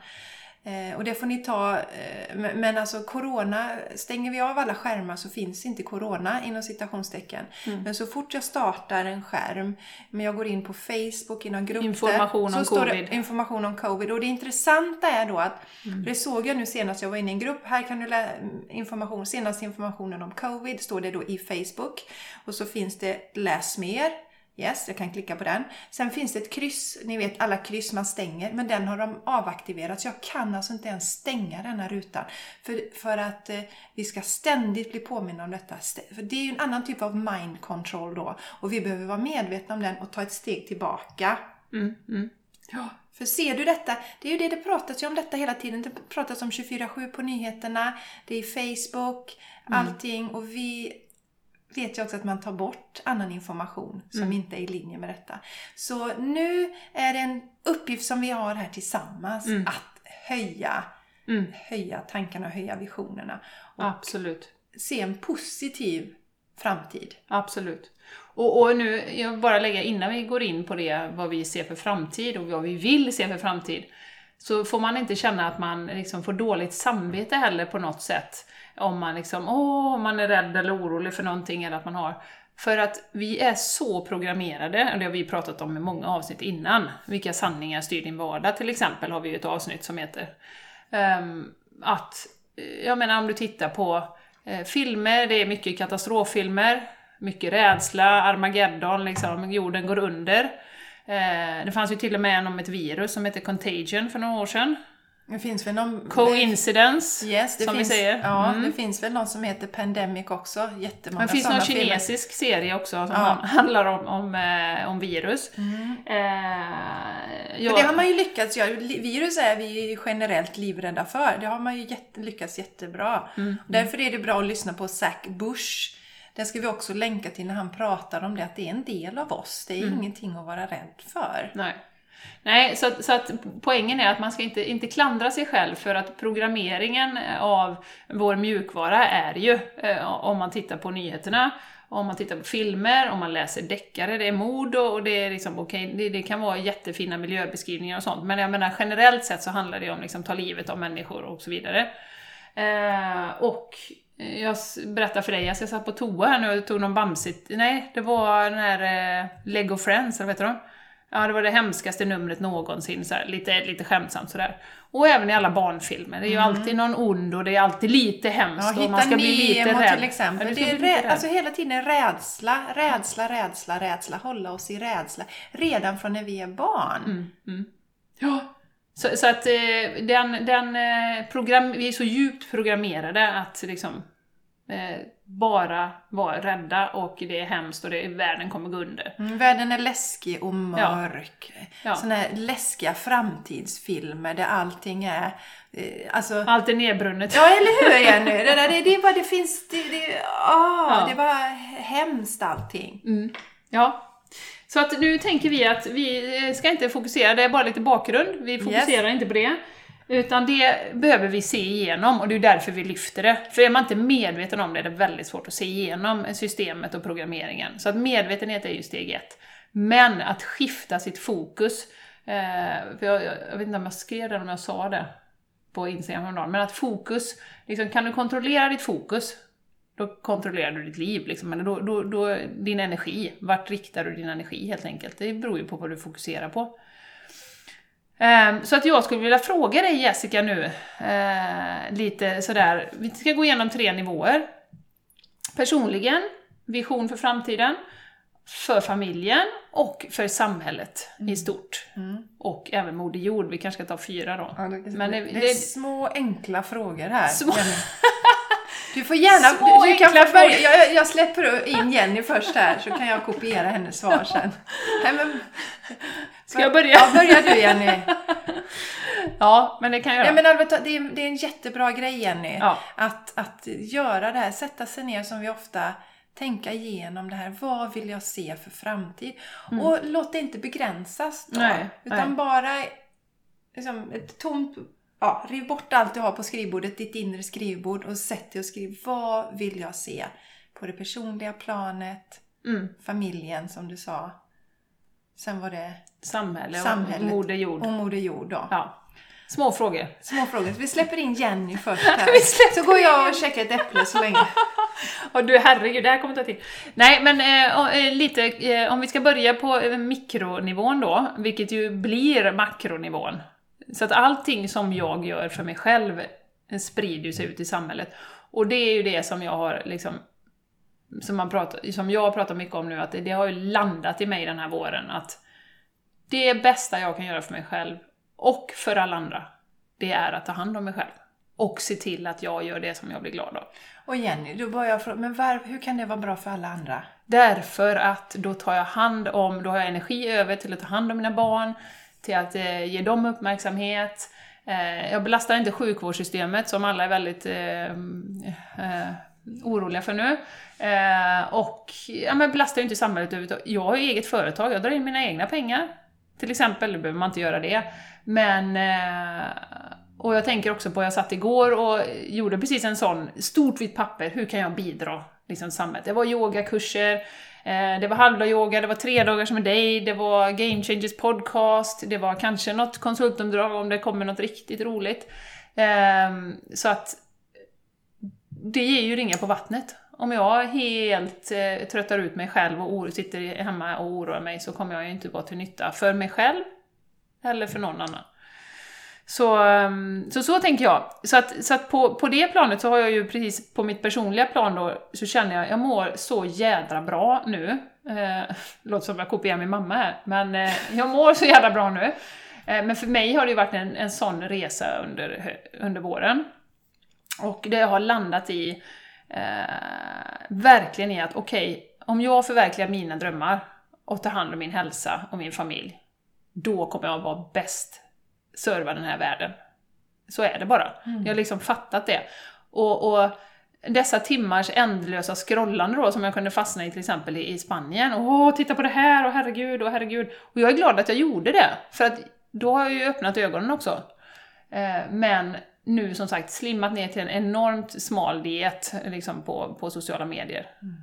Eh, och det får ni ta, eh, men alltså corona, stänger vi av alla skärmar så finns inte corona inom citationstecken. Mm. Men så fort jag startar en skärm, men jag går in på Facebook i någon grupp Information där, om så står covid. det information om covid. Och det intressanta är då att, Mm. det såg jag nu senast jag var inne i en grupp, här kan du läsa information, senaste informationen om covid, står det då i Facebook. Och så finns det läs mer. Yes, jag kan klicka på den. Sen finns det ett kryss, ni vet alla kryss man stänger, men den har de avaktiverat. Så jag kan alltså inte ens stänga den här rutan. För, för att eh, vi ska ständigt bli påminna om detta. För det är ju en annan typ av mind control då. Och vi behöver vara medvetna om den och ta ett steg tillbaka. Mm, mm. Ja. För ser du detta, det är ju det det pratas ju om detta hela tiden. Det pratas om 24-7 på nyheterna, det är Facebook, allting. Och vi vet ju också att man tar bort annan information som inte är i linje med detta. Så nu är det en uppgift som vi har här tillsammans att höja, Mm. höja tankarna och höja visionerna. Och Absolut. se en positiv framtid. Absolut. Och, och nu, jag bara lägga innan vi går in på det, vad vi ser för framtid och vad vi vill se för framtid, så får man inte känna att man liksom får dåligt samvete heller på något sätt. Om man liksom, åh, man är rädd eller orolig för någonting eller att man har... För att vi är så programmerade, och det har vi pratat om i många avsnitt innan. Vilka sanningar styr din vardag till exempel, har vi ju ett avsnitt som heter. Ehm, att, eh, jag menar om du tittar på eh, filmer, det är mycket katastroffilmer, mycket rädsla, Armageddon, liksom, jorden går under. Eh, det fanns ju till och med en om ett virus som heter Contagion för några år sedan. Det finns väl någon... Coincidence, Yes, som finns, vi säger. Ja, Mm. det finns väl någon som heter Pandemic också. Jättemånga det finns någon sådana filmer. kinesisk serie också som Ja. Mm. han- handlar om, om, eh, om virus. Eh, För ja, det har man ju lyckats göra. Virus är vi ju generellt livrädda för. Det har man ju jätte, lyckats jättebra. Mm. Därför är det bra att lyssna på Zach Bush. Den ska vi också länka till när han pratar om det, att det är en del av oss. Det är Mm. ingenting att vara rädd för. Nej. Nej, så, att- så att poängen är att man ska inte, inte klandra sig själv för att programmeringen eh, av vår mjukvara är ju, eh, om man tittar på nyheterna, om man tittar på filmer, om man läser deckare, det är mord och, och det är liksom, okej, det, det kan vara jättefina miljöbeskrivningar och sånt, men jag menar generellt sett så handlar det om liksom ta livet av människor och så vidare. Eh, och eh, jag berättar för dig, jag satt på toa här nu och tog någon bamse, nej, det var den här eh, Lego Friends, eller vad heter de? Ja, det var det hemskaste numret någonsin, så här, lite, lite skämtsamt sådär. Och även i alla barnfilmer, det är ju alltid någon ond och det är alltid lite hemskt Mm. Ja, och man ska bli lite rädd. till exempel. Ja, det är rä- alltså hela tiden rädsla, rädsla, rädsla, rädsla. Hålla oss i rädsla. Redan från när vi är barn. Mm. Ja. Så, så att eh, den, den eh, program, vi är så djupt programmerade att liksom bara vara rädda och det är hemskt och det, världen kommer gå under. Mm, världen är läskig och mörk. Ja. Såna här läskiga framtidsfilmer där allting är... Eh, alltså, Allt är nedbrunnet. Ja, eller hur Jenny? Det, där, det, det är bara, det finns... Det, det, åh, Ja. det är bara hemskt allting. Mm. Ja. Så att nu tänker vi att vi eh, ska inte fokusera, det är bara lite bakgrund, vi fokuserar inte på det. Utan det behöver vi se igenom och det är därför vi lyfter det. För är man inte medveten om det är det väldigt svårt att se igenom systemet och programmeringen. Så att medvetenhet är ju steg ett. Men att skifta sitt fokus, eh, för jag, jag, jag vet inte om jag skrev det eller om jag sa det på Instagram häromdagen, men att fokus, liksom, kan du kontrollera ditt fokus, då kontrollerar du ditt liv, liksom. eller då, då, då, din energi. Vart riktar du din energi helt enkelt? Det beror ju på vad du fokuserar på. Ehm, Så att jag skulle vilja fråga dig Jessica nu, eh, lite sådär, vi ska gå igenom tre nivåer. Personligen, vision för framtiden, för familjen och för samhället i stort. Och även Moder Jord, vi kanske ska ta fyra då. Ja, det, Men det- det, är det- små enkla frågor här. Små-. Du får gärna... Små du, du kan få börja, jag, jag släpper in Jenny först här så kan jag kopiera hennes svar sen. Nej, men, Ska jag börja? Ja, börja du Jenny. Ja, men det kan jag Ja, göra. men Albert, det, är, det är en jättebra grej Jenny. Ja. Att, att göra det här, sätta sig ner som vi ofta tänka igenom det här. Vad vill jag se för framtid? Och låt det inte begränsas då. Mm. Nej, utan nej. bara liksom, ett tomt... Ja, riv bort allt du har på skrivbordet, ditt inre skrivbord och sätt dig och skriv. Vad vill jag se? På det personliga planet, Mm. familjen som du sa. Sen var det Samhälle och samhället Moder Jord. och Moder Jord då. Ja. Små frågor. Små frågor. Så vi släpper in Jenny först här. Så går jag och käkar ett äpple så länge. Och du herregud, det här kommer ta tid. Nej, men eh, eh, lite, eh, om vi ska börja på eh, mikronivån då, vilket ju blir makronivån. Så att allting som jag gör för mig själv eh, sprider sig ut i samhället. Och det är ju det som jag har liksom som, man pratar, som jag pratar mycket om nu, att det, det har ju landat i mig den här våren att det bästa jag kan göra för mig själv och för alla andra, det är att ta hand om mig själv. Och se till att jag gör det som jag blir glad av. Och Jenny, då börjar jag fråga, men var, hur kan det vara bra för alla andra? Därför att då tar jag hand om, då har jag energi över till att ta hand om mina barn, till att eh, ge dem uppmärksamhet. Eh, jag belastar inte sjukvårdssystemet som alla är väldigt eh, eh, oroliga för nu. Eh, och ja, men belastar ju inte samhället överhuvudtaget. Jag har ju eget företag, jag drar in mina egna pengar. Till exempel, då behöver man inte göra det. Men eh, och jag tänker också på, jag satt igår och gjorde precis en sån, stort vitt papper, hur kan jag bidra liksom, till samhället? Det var yogakurser, eh, det var halvdag-yoga, det var tre dagar som med dig, det var Game Changers podcast, det var kanske något konsultomdrag om det kommer något riktigt roligt. Eh, så att det ger ju ringar på vattnet. Om jag helt eh, tröttar ut mig själv och sitter hemma och oroar mig så kommer jag ju inte vara till nytta för mig själv eller för någon annan. Så, ehm, så, så tänker jag. Så att, så att på, på det planet så har jag ju precis på mitt personliga plan då, så känner jag, jag mår så jädra bra nu. Eh, låter som jag kopierar min mamma här, men eh, jag mår så jädra bra nu. Eh, men för mig har det ju varit en, en sån resa under, under våren. Och det har landat i, eh, verkligen i att okej, okay, om jag förverkligar mina drömmar och tar hand om min hälsa och min familj, då kommer jag vara bäst serva den här världen. Så är det bara. Mm. Jag har liksom fattat det. Och, och, dessa timmars ändlösa scrollande då som jag kunde fastna i till exempel i, Spanien. Åh, titta på det här, och herregud, och herregud. Och jag är glad att jag gjorde det, för att då har jag ju öppnat ögonen också. Eh, men nu som sagt slimmat ner till en enormt smal diet liksom på, på sociala medier. Mm.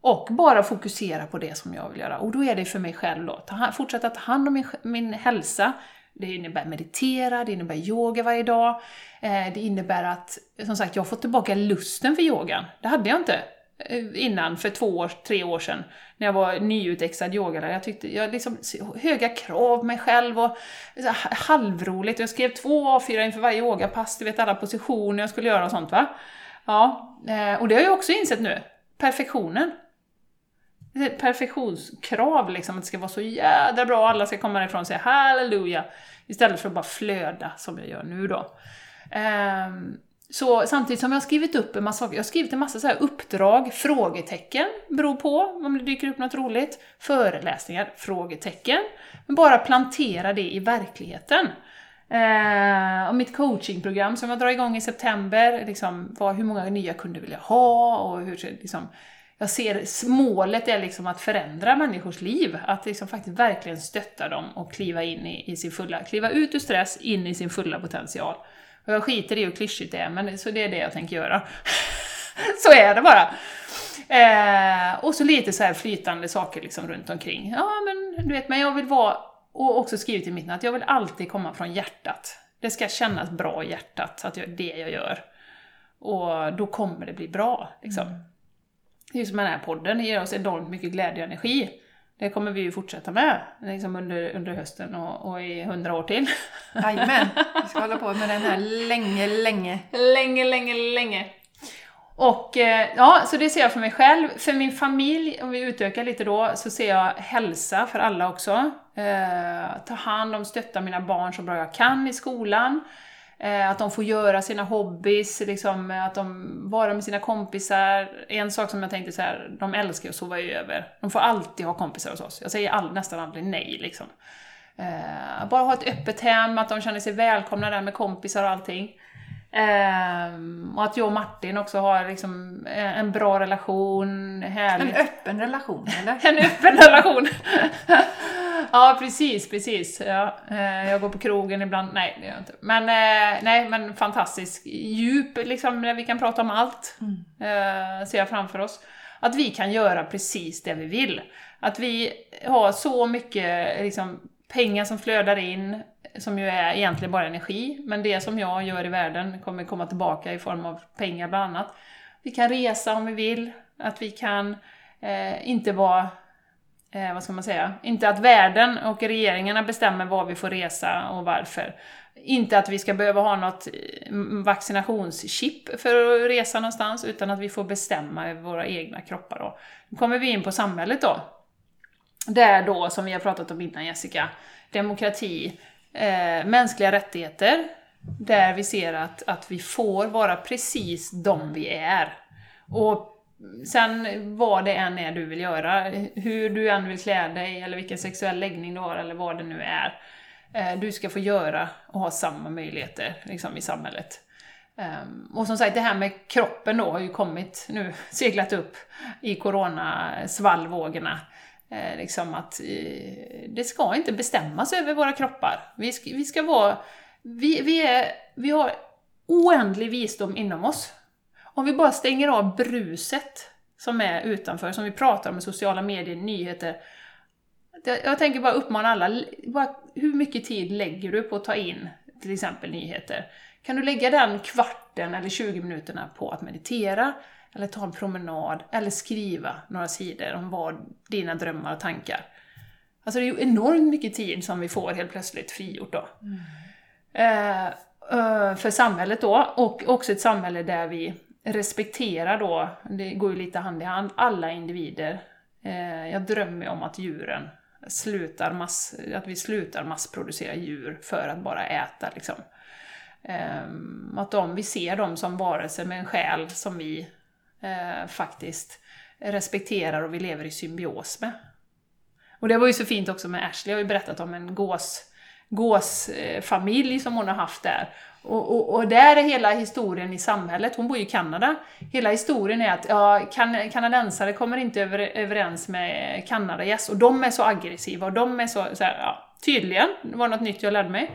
Och bara fokusera på det som jag vill göra. Och då är det för mig själv då, ta, fortsätta ta hand om min, min hälsa, det innebär meditera, det innebär yoga varje dag. Eh, det innebär att, som sagt, jag har fått tillbaka lusten för yogan. Det hade jag inte eh, innan, för två år, tre år sedan, när jag var nyutexad yogalärare. Jag tyckte, jag liksom, höga krav på mig själv och halvroligt. Jag skrev två A4 inför varje yogapass, du vet alla positioner jag skulle göra och sånt va. Ja, eh, och det har jag också insett nu. Perfektionen perfektionskrav, liksom, att det ska vara så jädra bra, alla ska komma därifrån och säga halleluja, istället för att bara flöda som jag gör nu då. Ehm, så samtidigt som jag har skrivit upp en massa jag har skrivit en massa så här uppdrag, frågetecken, beror på om det dyker upp något roligt, föreläsningar, frågetecken, men bara plantera det i verkligheten. Eh, och mitt coachingprogram som jag drar igång i september, liksom, vad, hur många nya kunder vill jag ha och hur, liksom, jag ser målet är liksom att förändra människors liv, att liksom faktiskt verkligen stötta dem och kliva in i, i sin fulla, kliva ut ur stress, in i sin fulla potential. Och jag skiter i hur klyschigt det är, men så det är det jag tänker göra. så är det bara. Eh, och så lite så här flytande saker liksom runt omkring. Ja, men du vet, men jag vill vara, och också skrivit i mitten att jag vill alltid komma från hjärtat. Det ska kännas bra i hjärtat, att jag, det jag gör. Och då kommer det bli bra, liksom. Mm. Det är som den här podden, det ger oss enormt mycket glädje och energi. Det kommer vi ju fortsätta med liksom under, under hösten och, och i hundra år till. Jajamän, vi ska hålla på med den här länge, länge. Länge, länge, länge. Och eh, ja, så det ser jag för mig själv. För min familj, om vi utökar lite då, så ser jag hälsa för alla också. Eh, ta hand om, stötta mina barn så bra jag kan i skolan. Eh, att de får göra sina hobbys, liksom, eh, att de vara med sina kompisar. En sak som jag tänkte så här, de älskar att sova över. De får alltid ha kompisar hos oss. Jag säger all, nästan aldrig nej liksom. Eh, bara ha ett öppet hem, att de känner sig välkomna där med kompisar och allting. Eh, och att jag och Martin också har liksom en bra relation. Härligt. En öppen relation, eller? en öppen relation! Ja, precis, precis. Ja, eh, jag går på krogen ibland. Nej, det gör jag inte. Men, eh, nej, men fantastisk djup, liksom, där vi kan prata om allt. Mm. Eh, ser jag framför oss. Att vi kan göra precis det vi vill. Att vi har så mycket liksom, pengar som flödar in, som ju är egentligen bara energi, men det som jag gör i världen kommer komma tillbaka i form av pengar bland annat. Vi kan resa om vi vill, att vi kan eh, inte vara eh, vad ska man säga, inte att världen och regeringarna bestämmer var vi får resa och varför. Inte att vi ska behöva ha något eh, vaccinationschip för att resa någonstans, utan att vi får bestämma över våra egna kroppar. Då. Nu kommer vi in på samhället då. Där då, som vi har pratat om innan Jessica, demokrati, eh, mänskliga rättigheter, där vi ser att, att vi får vara precis de vi är. Och sen vad det än är du vill göra, hur du än vill klä dig, eller vilken sexuell läggning du har, eller vad det nu är, eh, du ska få göra och ha samma möjligheter liksom, i samhället. Um, och som sagt, det här med kroppen då har ju kommit nu, seglat upp i coronasvallvågorna. Eh, liksom att eh, det ska inte bestämmas över våra kroppar. Vi ska, vi ska vara... Vi, vi, är, vi har oändlig visdom inom oss. Om vi bara stänger av bruset som är utanför, som vi pratar om i sociala medier, nyheter. Jag tänker bara uppmana alla, bara, hur mycket tid lägger du på att ta in till exempel nyheter? Kan du lägga den kvarten eller 20 minuterna på att meditera, eller ta en promenad, eller skriva några sidor om vad dina drömmar och tankar. Alltså det är ju enormt mycket tid som vi får helt plötsligt frigjort då. Mm. Eh, eh, för samhället då, och också ett samhälle där vi respekterar då, det går ju lite hand i hand, alla individer. Eh, jag drömmer om att djuren slutar mass, att vi slutar massproducera djur för att bara äta liksom. Eh, att de, vi ser dem som varelser med en själ som vi eh, faktiskt respekterar och vi lever i symbios med. Och det var ju så fint också med Ashley, jag har ju berättat om en gås, gåsfamilj som hon har haft där. Och, och, och, där är hela historien i samhället, hon bor ju i Kanada, hela historien är att ja, kan, kanadensare kommer inte över, överens med kanadagäss och de är så aggressiva och de är så, så här, ja, tydligen, det var något nytt jag lärde mig.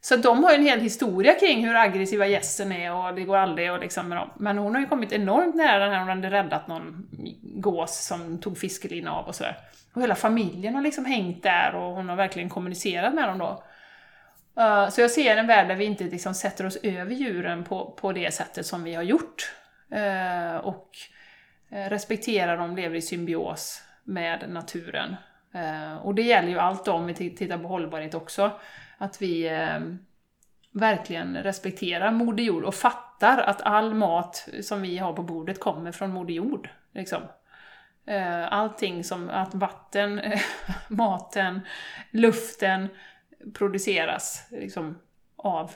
Så de har ju en hel historia kring hur aggressiva gässen är och det går aldrig och liksom med dem. Men hon har ju kommit enormt nära den här, hon hade räddat någon gås som tog fiskelina av och sådär. Och hela familjen har liksom hängt där och hon har verkligen kommunicerat med dem då. Uh, så jag ser en värld där vi inte liksom sätter oss över djuren på, på det sättet som vi har gjort. Uh, och uh, respekterar dem, lever i symbios med naturen. och det gäller ju allt om vi tittar på hållbarhet också att vi eh, verkligen respekterar Moder Jord och fattar att all mat som vi har på bordet kommer från Moder Jord. Liksom. Eh, allting som att vatten, maten, luften produceras liksom, av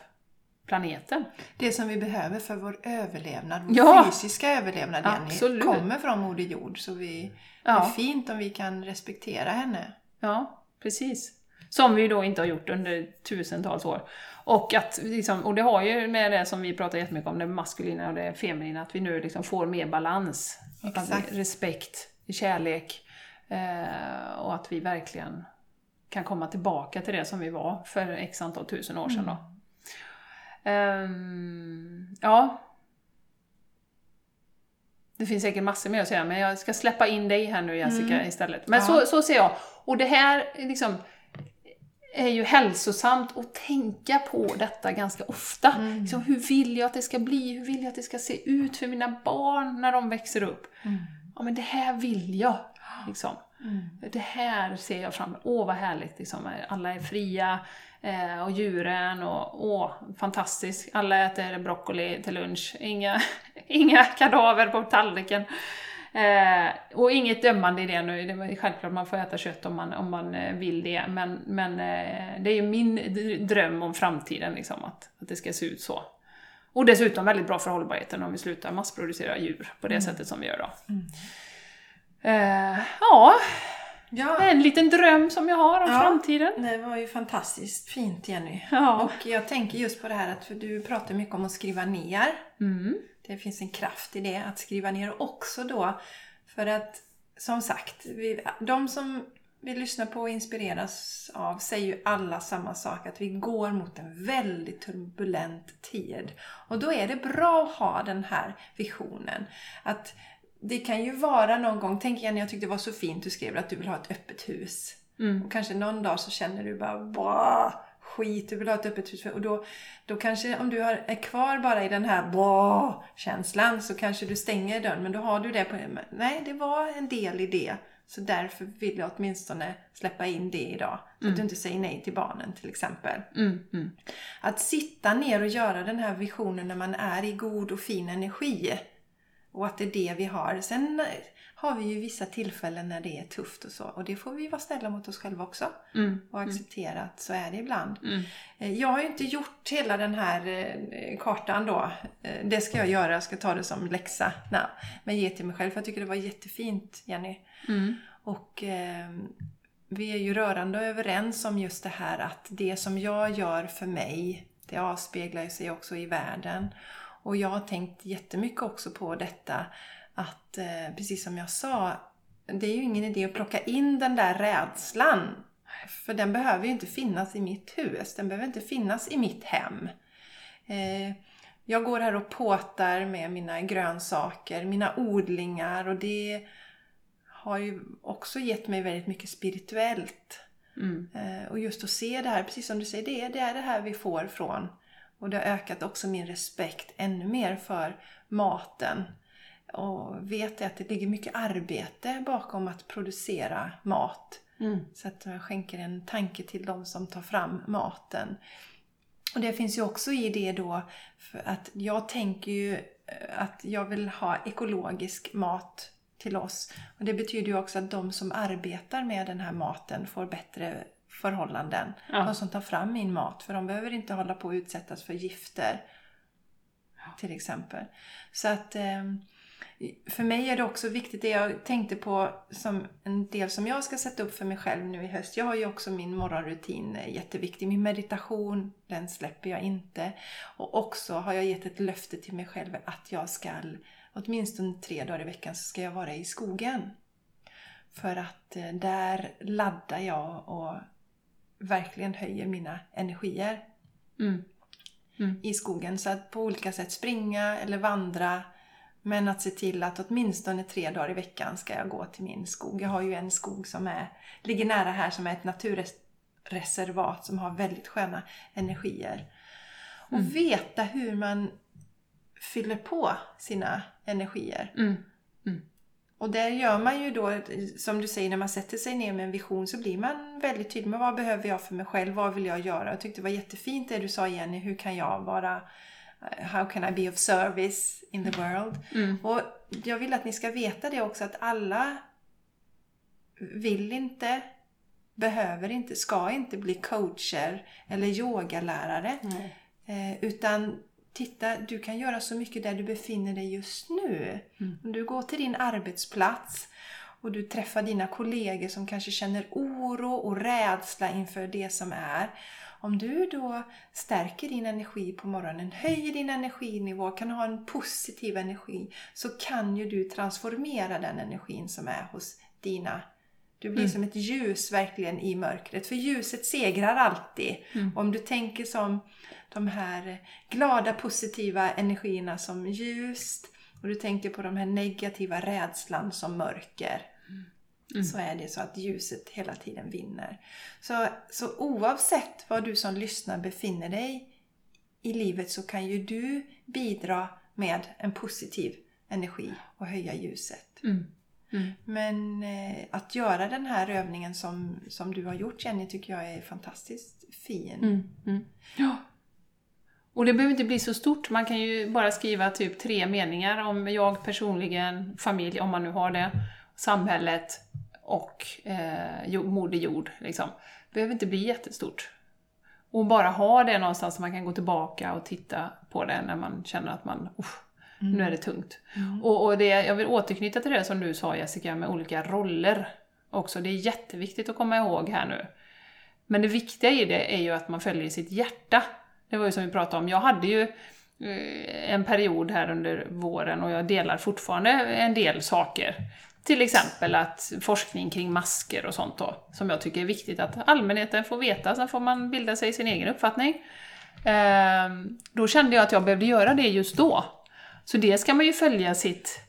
planeten. Det som vi behöver för vår överlevnad, vår ja, fysiska överlevnad Jenny, kommer från Moder Jord. Så vi, ja. det är fint om vi kan respektera henne. Ja, precis. Som vi då inte har gjort under tusentals år. Och, att, liksom, och det har ju med det som vi pratar jättemycket om, det maskulina och det feminina, att vi nu liksom får mer balans. Exakt. Respekt, kärlek. Eh, och att vi verkligen kan komma tillbaka till det som vi var för x antal tusen år sedan. Då. Um, ja. Det finns säkert massor mer att säga, men jag ska släppa in dig här nu Jessica mm. istället. Men ja. så, så ser jag. Och det här, liksom, är ju hälsosamt att tänka på detta ganska ofta. Mm. Liksom, hur vill jag att det ska bli? Hur vill jag att det ska se ut för mina barn när de växer upp? Mm. Ja, men det här vill jag. Liksom. Mm. Det här ser jag fram emot. Åh, vad härligt! Liksom. Alla är fria, eh, och djuren, och åh, fantastiskt. Alla äter broccoli till lunch. Inga, inga kadaver på tallriken. Eh, och inget dömande i det nu, det är självklart man får äta kött om man, om man eh, vill det, men, men eh, det är ju min dröm om framtiden, liksom, att, att det ska se ut så. Och dessutom väldigt bra för hållbarheten om vi slutar massproducera djur på det mm. sättet som vi gör då. Mm. Eh, ja, Ja. En liten dröm som jag har om ja, framtiden. Det var ju fantastiskt fint Jenny. Ja. Och jag tänker just på det här att för du pratar mycket om att skriva ner. Mm. Det finns en kraft i det, att skriva ner också då. För att, som sagt, vi, de som vi lyssnar på och inspireras av säger ju alla samma sak, att vi går mot en väldigt turbulent tid. Och då är det bra att ha den här visionen. Att det kan ju vara någon gång, tänk igen, jag tyckte det var så fint du skrev att du vill ha ett öppet hus. Mm. Och kanske någon dag så känner du bara skit, du vill ha ett öppet hus. Och då, då kanske om du har, är kvar bara i den här bra känslan så kanske du stänger dörren. Men då har du det på... Nej, det var en del i det. Så därför vill jag åtminstone släppa in det idag. Så att du inte säger nej till barnen till exempel. Mm. Mm. Att sitta ner och göra den här visionen när man är i god och fin energi. Och att det är det vi har. Sen har vi ju vissa tillfällen när det är tufft och så. Och det får vi vara snälla mot oss själva också. Mm. Och acceptera att så är det ibland. Mm. Eh, Jag har ju inte gjort hela den här eh, kartan då. Eh, Det ska jag göra, jag ska ta det som läxa. Nej, men ge till mig själv. För jag tycker det var jättefint, Jenny. Mm. Och eh, vi är ju rörande överens om just det här att det som jag gör för mig, det avspeglar sig också i världen. Och jag har tänkt jättemycket också på detta att, eh, precis som jag sa, det är ju ingen idé att plocka in den där rädslan. För den behöver ju inte finnas i mitt hus, den behöver inte finnas i mitt hem. Eh, jag går här och påtar med mina grönsaker, mina odlingar och det har ju också gett mig väldigt mycket spirituellt. Mm. Eh, Och just att se det här, precis som du säger, det är, det är det här vi får från. Och det har ökat också min respekt ännu mer för maten. Och vet att det ligger mycket arbete bakom att producera mat. Mm. Så att jag skänker en tanke till de som tar fram maten. Och det finns ju också i det då, att jag tänker ju eh, att jag vill ha ekologisk mat till oss. Och det betyder ju också att de som arbetar med den här maten får bättre förhållanden. Ja. De som tar fram min mat, för de behöver inte hålla på att utsättas för gifter. Till exempel. Så att eh, för mig är det också viktigt, det jag tänkte på som en del som jag ska sätta upp för mig själv nu i höst. Jag har ju också min morgonrutin eh, jätteviktig. Min meditation, den släpper jag inte. Och också har jag gett ett löfte till mig själv att jag ska, åtminstone tre dagar i veckan, så ska jag vara i skogen. För att eh, där laddar jag och verkligen höjer mina energier Mm. i skogen. Så att på olika sätt springa eller vandra. Men att se till att åtminstone tre dagar i veckan ska jag gå till min skog. Jag har ju en skog som är, ligger nära här som är ett naturreservat som har väldigt sköna energier. Och veta hur man fyller på sina energier. Mm. Och där gör man ju då, som du säger, när man sätter sig ner med en vision så blir man väldigt tydlig med vad behöver jag för mig själv, vad vill jag göra? Jag tyckte det var jättefint det du sa Jenny, hur kan jag vara, how can I be of service in the world? Mm. Och jag vill att ni ska veta det också att alla vill inte, behöver inte, ska inte bli coacher eller yogalärare. Eh, utan titta, du kan göra så mycket där du befinner dig just nu. Om du går till din arbetsplats och du träffar dina kollegor som kanske känner oro och rädsla inför det som är. Om du då stärker din energi på morgonen, höjer din energinivå, kan ha en positiv energi, så kan ju du transformera den energin som är hos dina du blir som ett ljus verkligen i mörkret. För ljuset segrar alltid. Om du tänker som de här glada positiva energierna som ljust och du tänker på de här negativa rädslan som mörker. Så är det så att ljuset hela tiden vinner. Så, så oavsett var du som lyssnar befinner dig i livet så kan ju du bidra med en positiv energi och höja ljuset. Mm. Mm. Men eh, att göra den här övningen som, som du har gjort Jenny tycker jag är fantastiskt fin. Mm. Mm. Ja. Och det behöver inte bli så stort. Man kan ju bara skriva typ tre meningar om jag personligen, familj, om man nu har det, samhället och eh, Moder Jord. Liksom. Det behöver inte bli jättestort. Och bara ha det någonstans så man kan gå tillbaka och titta på det när man känner att man, usch, nu är det tungt. Och, och det, jag vill återknyta till det som du sa Jessica, med olika roller också. Det är jätteviktigt att komma ihåg här nu. Men det viktiga i det är ju att man följer sitt hjärta. Det var ju som vi pratade om, jag hade ju eh, en period här under våren och jag delar fortfarande en del saker. Till exempel att forskning kring masker och sånt då, som jag tycker är viktigt att allmänheten får veta, sen får man bilda sig sin egen uppfattning. Ehm, då kände jag att jag behövde göra det just då. Så det ska man ju följa sitt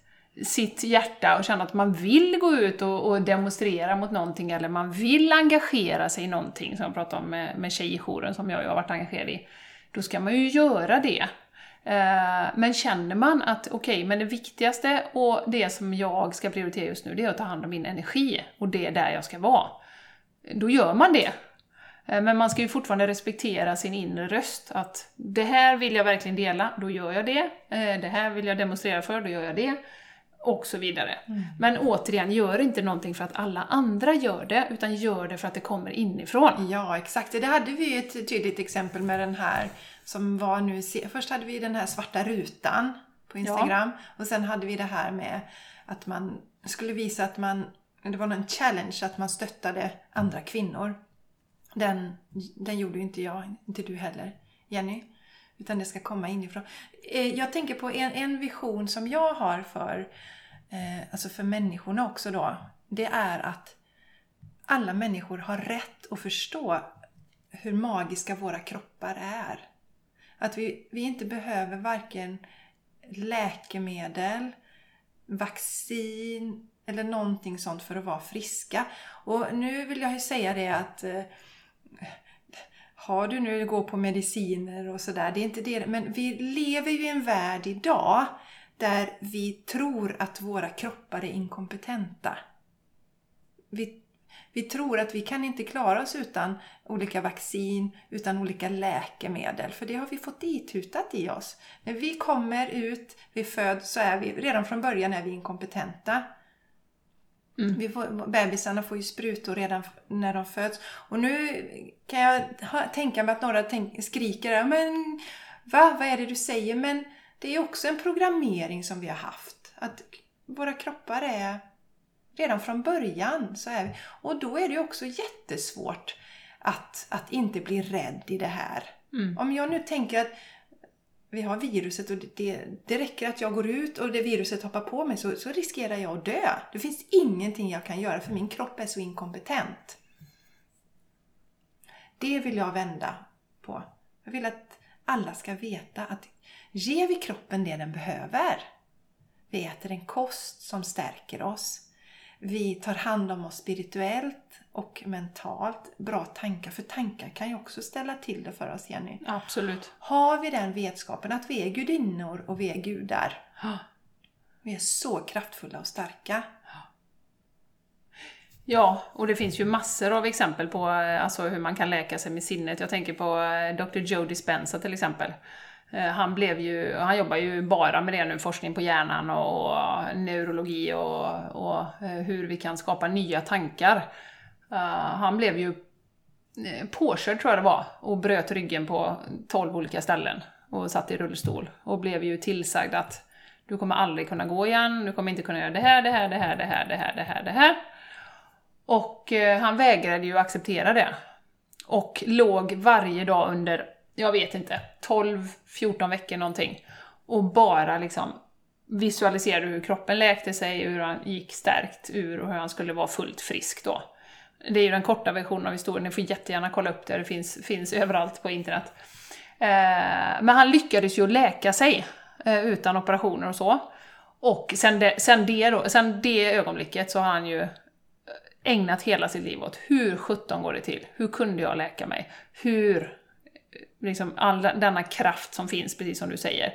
sitt hjärta och känna att man vill gå ut och, och, demonstrera mot någonting eller man vill engagera sig i någonting, som jag pratade om med, med tjejjouren som jag har varit engagerad i, då ska man ju göra det. Eh, men känner man att okej, okay, men det viktigaste och det som jag ska prioritera just nu, det är att ta hand om min energi och det är där jag ska vara. Då gör man det. Eh, men man ska ju fortfarande respektera sin inre röst. Att det här vill jag verkligen dela, då gör jag det. Eh, det här vill jag demonstrera för, då gör jag det. Och så vidare. Mm. Men återigen, gör inte någonting för att alla andra gör det, utan gör det för att det kommer inifrån. Ja, exakt. Det hade vi ju ett tydligt exempel med den här som var nu... Först hade vi den här svarta rutan på Instagram. Ja. Och sen hade vi det här med att man skulle visa att man... Det var en challenge att man stöttade andra kvinnor. Den, den gjorde ju inte jag, inte du heller, Jenny. Utan det ska komma inifrån. Eh, jag tänker på en, en vision som jag har för, eh, alltså för människorna också då. Det är att alla människor har rätt att förstå hur magiska våra kroppar är. Att vi, vi inte behöver varken läkemedel, vaccin eller någonting sånt för att vara friska. Och nu vill jag ju säga det att eh, har du nu gå på mediciner och sådär, det är inte det. Men vi lever ju i en värld idag där vi tror att våra kroppar är inkompetenta. Vi, vi tror att vi kan inte klara oss utan olika vaccin, utan olika läkemedel. För det har vi fått itutat i oss. När vi kommer ut, vi föds, så är vi, redan från början är vi inkompetenta. Mm. Vi får, bebisarna får ju sprutor redan när de föds. Och nu kan jag tänka mig att några tänk, skriker men va, vad är det du säger? Men det är också en programmering som vi har haft. Att våra kroppar är redan från början så är vi. Och då är det också jättesvårt att, att inte bli rädd i det här. Mm. Om jag nu tänker att vi har viruset och det, det räcker att jag går ut och det viruset hoppar på mig så, så riskerar jag att dö. Det finns ingenting jag kan göra för min kropp är så inkompetent. Det vill jag vända på. Jag vill att alla ska veta att ger vi kroppen det den behöver, vi äter en kost som stärker oss, vi tar hand om oss spirituellt och mentalt. Bra tankar, för tankar kan ju också ställa till det för oss Jenny. Absolut. Har vi den vetskapen att vi är gudinnor och vi är gudar. Vi är så kraftfulla och starka. Ja, och det finns ju massor av exempel på eh, alltså, hur man kan läka sig med sinnet. Jag tänker på eh, Dr. Joe Dispenza till exempel. Eh, han, blev ju, han jobbar ju bara med det nu, forskning på hjärnan och, neurologi och, och eh, hur vi kan skapa nya tankar. Uh, han blev ju påkörd tror jag det var och bröt ryggen på 12 olika ställen och satt i rullstol och blev ju tillsagd att du kommer aldrig kunna gå igen, du kommer inte kunna göra det här, det här, det här, det här, det här, det här, det här. Och han vägrade ju acceptera det. Och låg varje dag under jag vet inte, 12-14 veckor någonting. Och bara liksom visualiserade hur kroppen läkte sig, hur han gick stärkt ur och hur han skulle vara fullt frisk då. Det är ju den korta versionen av historien, ni får jättegärna kolla upp det, det finns, finns överallt på internet. Eh, men han lyckades ju läka sig eh, utan operationer och så. Och sen det, sen, det då, sen det ögonblicket så har han ju eh, ägnat hela sitt liv åt hur sjutton går det till? Hur kunde jag läka mig? Hur liksom all denna kraft som finns, precis som du säger.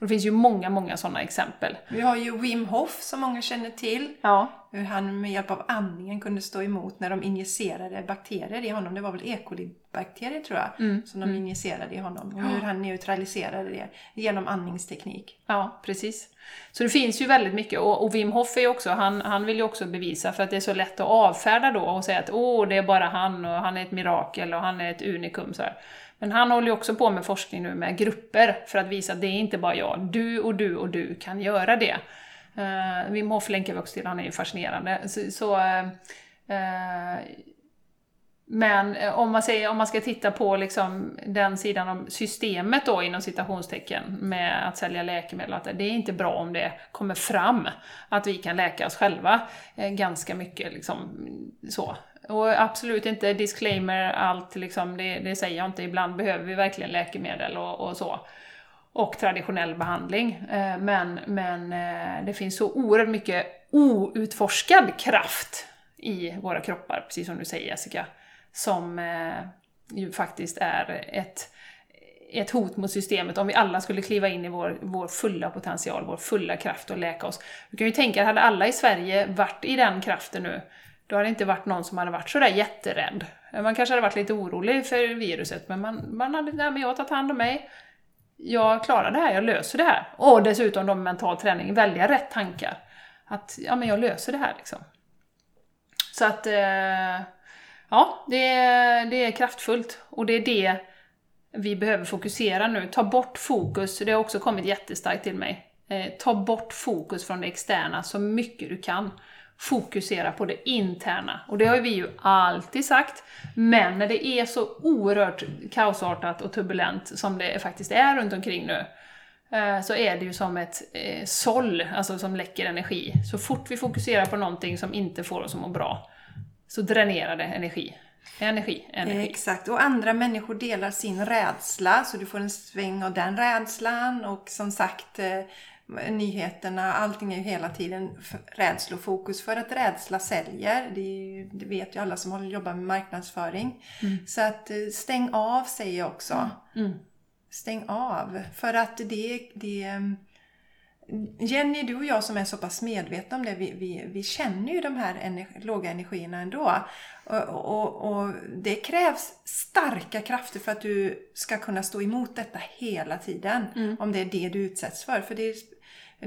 Och det finns ju många, många sådana exempel. Vi har ju Wim Hof som många känner till. Ja. Hur han med hjälp av andningen kunde stå emot när de injicerade bakterier i honom. Det var väl E. coli-bakterier tror jag, mm. som de mm. injicerade i honom. Och hur han neutraliserade det genom andningsteknik. Ja, precis. Så det finns ju väldigt mycket. Och, och Wim Hof är också, han, han vill ju också bevisa, för att det är så lätt att avfärda då och säga att åh, det är bara han och han är ett mirakel och han är ett unikum. Så här. Men han håller ju också på med forskning nu med grupper för att visa att det är inte bara jag, du och du och du kan göra det. Eh, uh, Wim Hof länkar vi också till, han är ju fascinerande. Så, så uh, uh, men om man, säger, om man ska titta på liksom den sidan av systemet då inom citationstecken med att sälja läkemedel, att det är inte bra om det kommer fram att vi kan läka oss själva ganska mycket. Liksom, så. Och absolut inte disclaimer allt, liksom, det, det, säger jag inte. Ibland behöver vi verkligen läkemedel och, och så. och traditionell behandling. Eh, men, men eh, det finns så oerhört mycket outforskad kraft i våra kroppar, precis som du säger Jessica, som eh, ju faktiskt är ett, ett hot mot systemet om vi alla skulle kliva in i vår, vår fulla potential, vår fulla kraft och läka oss. Du kan ju tänka, hade alla i Sverige varit i den kraften nu, då hade det inte varit någon som hade varit sådär jätterädd. Man kanske hade varit lite orolig för viruset, men man, man hade, nej men jag har tagit hand om mig, jag klarar det här, jag löser det här. Och dessutom då med mental träning, välja rätt tankar. Att, ja men jag löser det här liksom. Så att, eh, ja, det är, det är kraftfullt. Och det är det vi behöver fokusera nu. Ta bort fokus, det har också kommit jättestarkt till mig. Eh, ta bort fokus från det externa så mycket du kan fokusera på det interna. Och det har vi ju alltid sagt, men när det är så oerhört kaosartat och turbulent som det faktiskt är runt omkring nu, eh, så är det ju som ett eh, såll, alltså som läcker energi. Så fort vi fokuserar på någonting som inte får oss att må bra, så dränerar det energi. Energi, energi. Eh, exakt, och andra människor delar sin rädsla så du får en sväng av den rädslan och som sagt nyheterna, allting är ju hela tiden rädslofokus för att rädsla säljer. Det, ju, det vet ju alla som jobbar med marknadsföring. Mm. Så att eh, stäng av säger jag också. Mm. Stäng av. För att det, det mm, Jenny, du och jag som är så pass medvetna om det, vi, vi, vi känner ju de här energi, låga energierna ändå. Och, och, och, det krävs starka krafter för att du ska kunna stå emot detta hela tiden. Mm. Om det är det du utsätts för. För det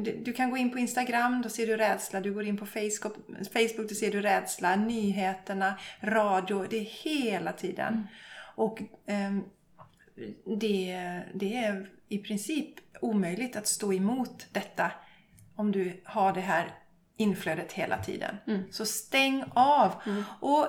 du kan gå in på Instagram, då ser du rädsla. Du går in på Facebook, Facebook då ser du rädsla. Nyheterna, radio, det är hela tiden. Mm. Och eh, det, det är i princip omöjligt att stå emot detta om du har det här inflödet hela tiden. Mm. Så stäng av! Mm. Och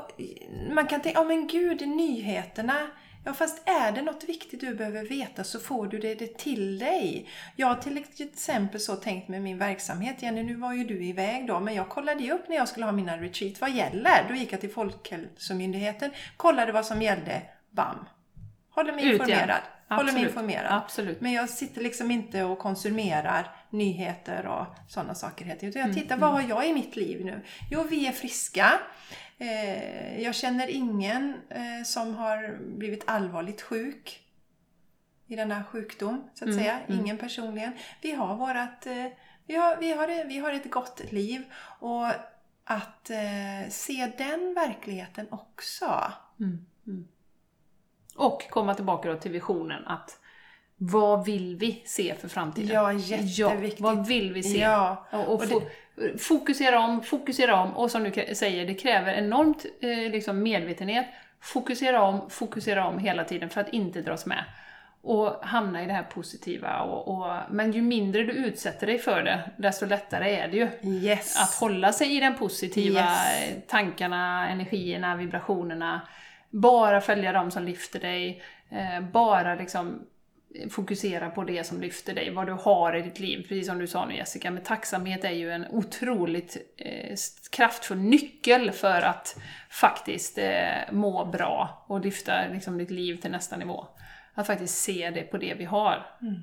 man kan tänka, ja oh, men gud, nyheterna Ja, fast är det något viktigt du behöver veta så får du det, det till dig. Jag har till exempel så tänkt med min verksamhet. Jenny, nu var ju du iväg då, men jag kollade ju upp när jag skulle ha mina retreat. Vad gäller? Då gick jag till Folkhälsomyndigheten, kollade vad som gällde. Bam! Håller mig informerad. Håller mig informerad. Absolut. Men jag sitter liksom inte och konsumerar nyheter och sådana saker. Utan jag mm, tittar, mm, vad har jag i mitt liv nu? Jo, vi är friska. Eh, jag känner ingen eh, som har blivit allvarligt sjuk i denna sjukdom, så att mm, säga. Mm. Ingen personligen. Vi har vårat, eh, vi, har, vi, har, vi har ett gott liv. Och att se den verkligheten också. Mm, mm. Och komma tillbaka då till visionen att vad vill vi se för framtiden? Ja, jätteviktigt. Ja, vad vill vi se? Ja. Och, och, och det, fokusera om, fokusera om och som du säger, det kräver enormt eh, liksom medvetenhet. Fokusera om, fokusera om hela tiden för att inte dras med. Och hamna i det här positiva. Och, och, men ju mindre du utsätter dig för det, desto lättare är det ju. Yes. Att hålla sig i den positiva yes. tankarna, energierna, vibrationerna. Bara följa dem som lyfter dig. Eh, bara liksom fokusera på det som lyfter dig, vad du har i ditt liv. Precis som du sa nu Jessica, men tacksamhet är ju en otroligt eh, kraftfull nyckel för att faktiskt eh, må bra och lyfta liksom, ditt liv till nästa nivå. Att faktiskt se det på det vi har. Mm.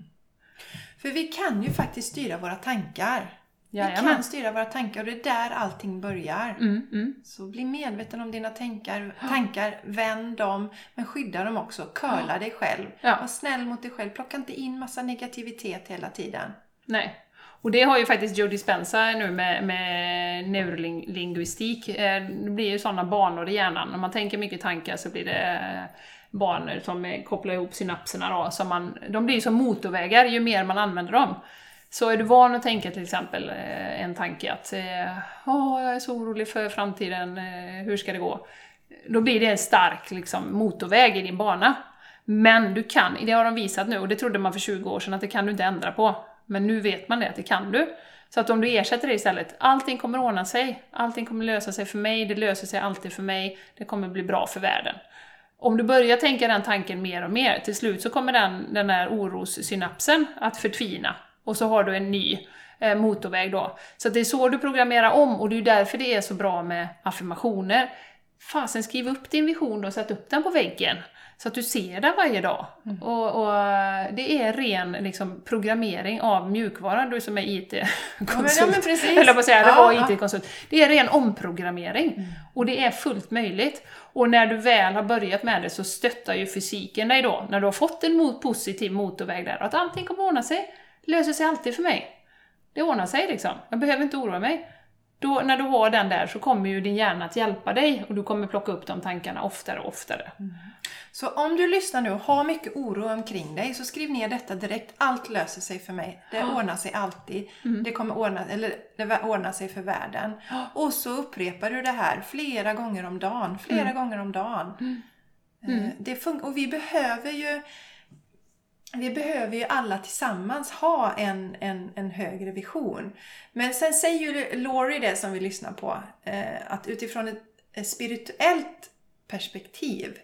För vi kan ju faktiskt styra våra tankar. Jajamän. Vi kan styra våra tankar och det är där allting börjar. Mm, mm. Så bli medveten om dina tankar, tankar, vänd dem, men skydda dem också. Curla dig själv. Ja. Var snäll mot dig själv. Plocka inte in massa negativitet hela tiden. Nej. Och det har ju faktiskt Joe Dispenza nu med, med neurolinguistik. Eh, det blir ju sådana banor i hjärnan. Om man tänker mycket tankar så blir det eh, banor som kopplar ihop synapserna då. Så man, de blir ju som motorvägar ju mer man använder dem. Så är du van att tänka till exempel eh, en tanke att oh, jag är så orolig för framtiden, eh, hur ska det gå? Då blir det en stark liksom, motorväg i din bana. Men du kan, det har de visat nu, och det trodde man för 20 år sedan att det kan du inte ändra på. Men nu vet man det, att det kan du. Så att om du ersätter det istället, allting kommer ordna sig, allting kommer lösa sig för mig, det löser sig alltid för mig, det kommer bli bra för världen. Om du börjar tänka den tanken mer och mer, till slut så kommer den, den där orossynapsen att förtvina och så har du en ny eh, motorväg då. Så det är så du programmerar om och det är därför det är så bra med affirmationer. Fasen, skriv upp din vision och sätt upp den på väggen. Så att du ser den varje dag. Mm. Och, och eh, det är ren liksom, programmering av mjukvaran, du som är IT-konsult. ja, men på att säga, eller Ja, var ja. IT-konsult. Det är ren omprogrammering. Mm. Och det är fullt möjligt. Och när du väl har börjat med det så stöttar ju fysiken dig då, när du har fått en mot positiv motorväg där, att allting kommer ordna sig. Det löser sig alltid för mig. Det ordnar sig liksom. Jag behöver inte oroa mig. Då, när du har den där så kommer ju din hjärna att hjälpa dig och du kommer plocka upp de tankarna oftare och oftare. Så om du lyssnar nu och har mycket oro omkring dig så skriv ner detta direkt. Allt löser sig för mig. Det ordnar sig alltid. Det kommer ordna, eller det ordnar sig för världen. Och så upprepar du det här flera gånger om dagen. Flera gånger om dagen. Eh, Det fun- och vi behöver ju vi behöver ju alla tillsammans ha en, en, en högre vision. Men sen säger ju Laurie det som vi lyssnar på, eh, att utifrån ett, spirituellt perspektiv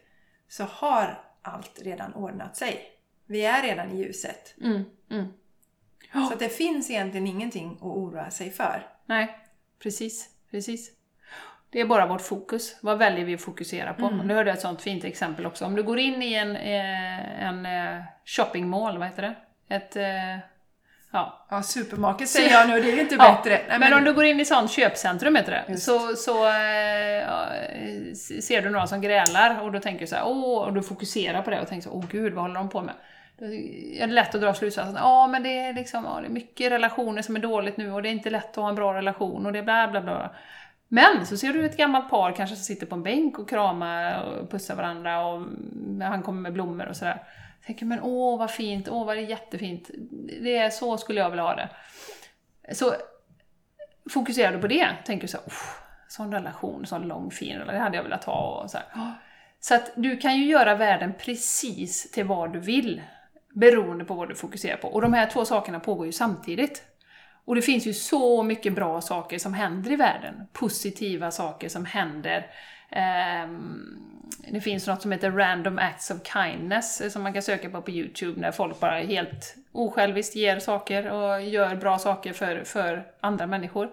så har allt redan ordnat sig. Vi är redan i ljuset. Mm, mm. Så att det finns egentligen ingenting att oroa sig för. Nej, precis, precis. Det är bara vårt fokus. Vad väljer vi att fokusera på? Mm. Nu hörde jag ett sånt fint exempel också. Om du går in i en, eh, en eh, shoppingmall, vad heter det? Ett... eh, Ja, Ja, supermarket säger jag nu, det är inte Ja, bättre. Nej, men, om du går in i sånt köpcentrum heter det, Just. så, så ja, ser du några som grälar och då tänker du så här, åh, och du fokuserar på det och tänker så åh gud, vad håller de på med? Då är det lätt att dra slutsatsen, ja men det är liksom, ja, det är mycket relationer som är dåligt nu och det är inte lätt att ha en bra relation och det är bla bla bla. Men så ser du ett gammalt par kanske som sitter på en bänk och kramar och pussar varandra och han kommer med blommor och sådär. Tänker men åh vad fint, åh vad det är jättefint. Det är så skulle jag vilja ha det. Så fokuserar du på det, tänker du så här, sån relation, sån lång fin relation, det hade jag velat ha. Och så, här. så att du kan ju göra världen precis till vad du vill, beroende på vad du fokuserar på. Och de här två sakerna pågår ju samtidigt. Och det finns ju så mycket bra saker som händer i världen. Positiva saker som händer. Ehm, det finns något som heter Random Acts of Kindness eh, som man kan söka på på Youtube när folk bara helt osjälviskt ger saker och gör bra saker för, för andra människor.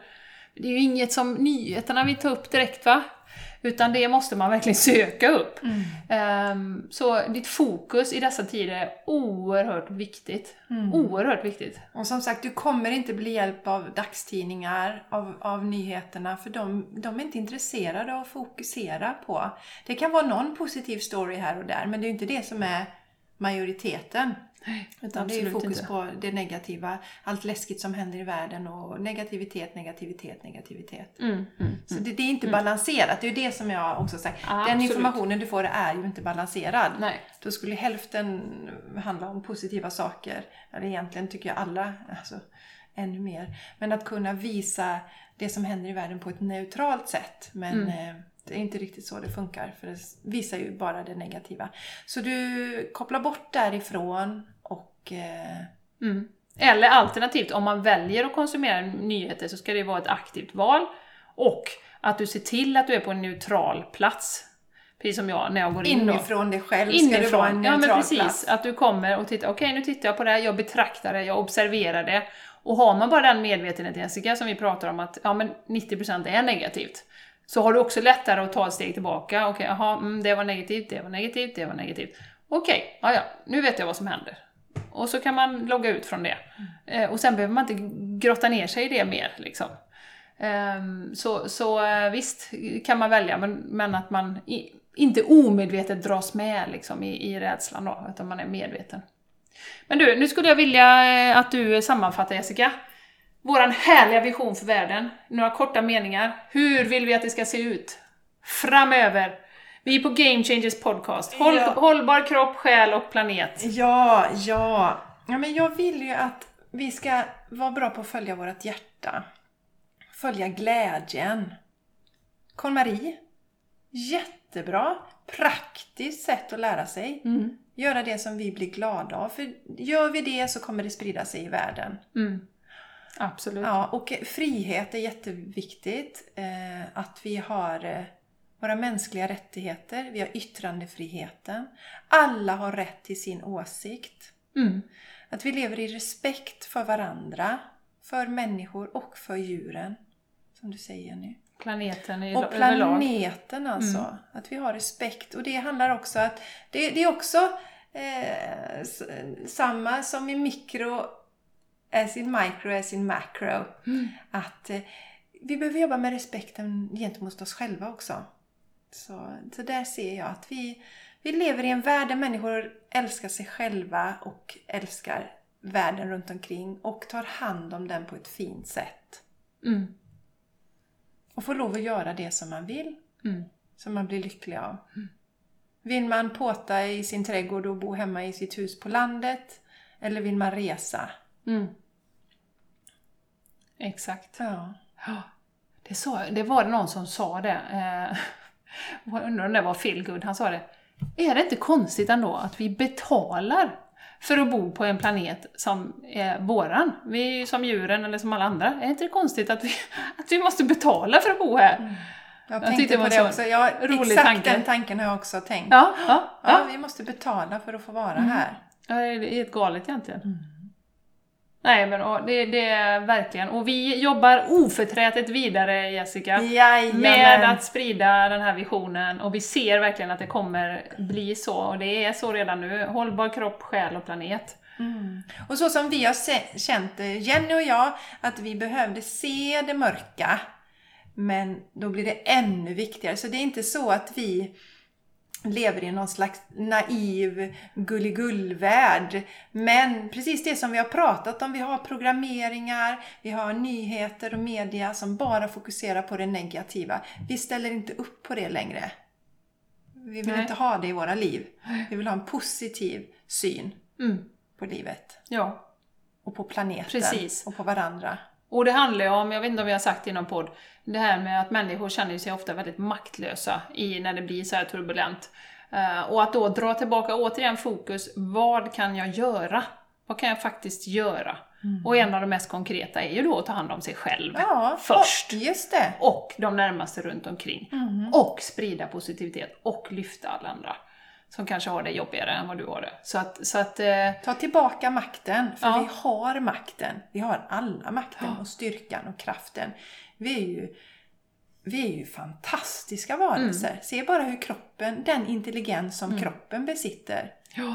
Det är ju inget som nyheterna vill ta upp direkt va? Utan det måste man verkligen söka upp. Ehm, så ditt fokus i dessa tider är oerhört viktigt. Oerhört viktigt. Och som sagt, du kommer inte bli hjälpt av dagstidningar, av, av nyheterna, för de, de är inte intresserade av att fokusera på. Det kan vara någon positiv story här och där, men det är inte det som är majoriteten. Utan det är absolut fokus inte. på det negativa, allt läskigt som händer i världen och negativitet, negativitet, negativitet. Mm, mm. Så det, det är inte balanserat, det är ju det som jag också sagt. Ja, Den absolut. informationen du får är ju inte balanserad. Nej. Då skulle hälften handla om positiva saker. Eller egentligen tycker jag alla, alltså ännu mer. Men att kunna visa det som händer i världen på ett neutralt sätt. Men eh, det är inte riktigt så det funkar. För det visar ju bara det negativa. Så du kopplar bort därifrån Mm. Eller alternativt, om man väljer att konsumera nyheter så ska det vara ett aktivt val. Och att du ser till att du är på en neutral plats. Precis som jag när jag går in inifrån dig själv ska det vara en ja neutral men precis. plats. Att du kommer och tittar, okej nu tittar jag på det här, jag betraktar det, jag observerar det. Och har man bara den medvetenheten Jessica, som vi pratar om att ja, men 90% är negativt. Så har du också lättare att ta ett steg tillbaka. Okej, jaha, mm, det var negativt, det var negativt, det var negativt. Okej, ja, ja, nu vet jag vad som händer. Och så kan man logga ut från det. Eh, och sen behöver man inte grotta ner sig i det mer. Liksom. Ehm, så, så eh, visst kan man välja, men, men att man i, inte omedvetet dras med liksom, i, i rädslan då, utan man är medveten. Men du, nu skulle jag vilja eh, att du sammanfattar Jessica. Våran härliga vision för världen. Några korta meningar. Hur vill vi att det ska se ut? Framöver. Vi är på Game Changers Podcast. Håll, Ja. Hållbar kropp, själ och planet. Ja, ja. ja men jag vill ju att vi ska vara bra på att följa vårt hjärta. Följa glädjen. KonMari. Jättebra. Praktiskt sätt att lära sig. Mm. Göra det som vi blir glada av. För gör vi det så kommer det sprida sig i världen. Mm. Absolut. Ja, och frihet är jätteviktigt. Eh, att vi har eh, våra mänskliga rättigheter. Vi har yttrandefriheten. Alla har rätt till sin åsikt. Mm. Att vi lever i respekt för varandra, för människor och för djuren. Som du säger nu. Planeten i, Och överlag. planeten alltså. Att vi har respekt. Och det handlar också att det, det är också eh, samma som i mikro as in micro as in macro. Att eh, vi behöver jobba med respekten gentemot oss själva också. Så, så där ser jag att vi, vi lever i en värld där människor älskar sig själva och älskar världen runt omkring och tar hand om den på ett fint sätt. Mm. Och får lov att göra det som man vill. Mm. Som man blir lycklig av. Vill man påta i sin trädgård och bo hemma i sitt hus på landet? Eller vill man resa? Mm. Exakt. Ja. Det, så, det var någon som sa det. Eh, jag undrar om det var Phil Good, han sa det. Är det inte konstigt ändå att vi betalar för att bo på en planet som är våran? Vi är ju som djuren eller som alla andra. Är det inte konstigt att vi, att vi måste betala för att bo här? Jag, tyckte tänkte på det också. Ja, rolig exakt tanke. den tanken har jag också tänkt. Ja, ja, Ja, ja. vi måste betala för att få vara Mm. här. Ja, det är helt galet egentligen. Nej, men och det, det är verkligen. Och vi jobbar oförträtet vidare, Jessica. Jajamän. med att sprida den här visionen och vi ser verkligen att det kommer bli så och det är så redan nu. Hållbar kropp, själ och planet. Mm. Och så som vi har känt det, Jenny och jag, att vi behövde se det mörka. Men då blir det ännu viktigare. Så det är inte så att vi lever i någon slags naiv gulligull-värld. Men precis det som vi har pratat om, vi har programmeringar, vi har nyheter och media som bara fokuserar på det negativa. Vi ställer inte upp på det längre. Vi vill Nej. inte ha det i våra liv. Vi vill ha en positiv syn Mm. på livet. Ja. Och på planeten. Precis. Och på varandra. Och det handlar ju om, jag vet inte om vi har sagt det i någon podd, det här med att människor känner sig ofta väldigt maktlösa i när det blir så här turbulent. Eh, och att då dra tillbaka återigen fokus, vad kan jag göra? Vad kan jag faktiskt göra? Och en av de mest konkreta är ju då att ta hand om sig själv Ja, först. och- och de närmaste runt omkring. Och sprida positivitet och lyfta alla andra som kanske har det jobbigare än vad du har det. Så att, så att eh, Ta tillbaka makten, för Ja. vi har makten. Vi har alla makten och styrkan och kraften. Vi är ju, vi är ju fantastiska varelser. Mm. Se bara hur kroppen, den intelligens som kroppen besitter. ja,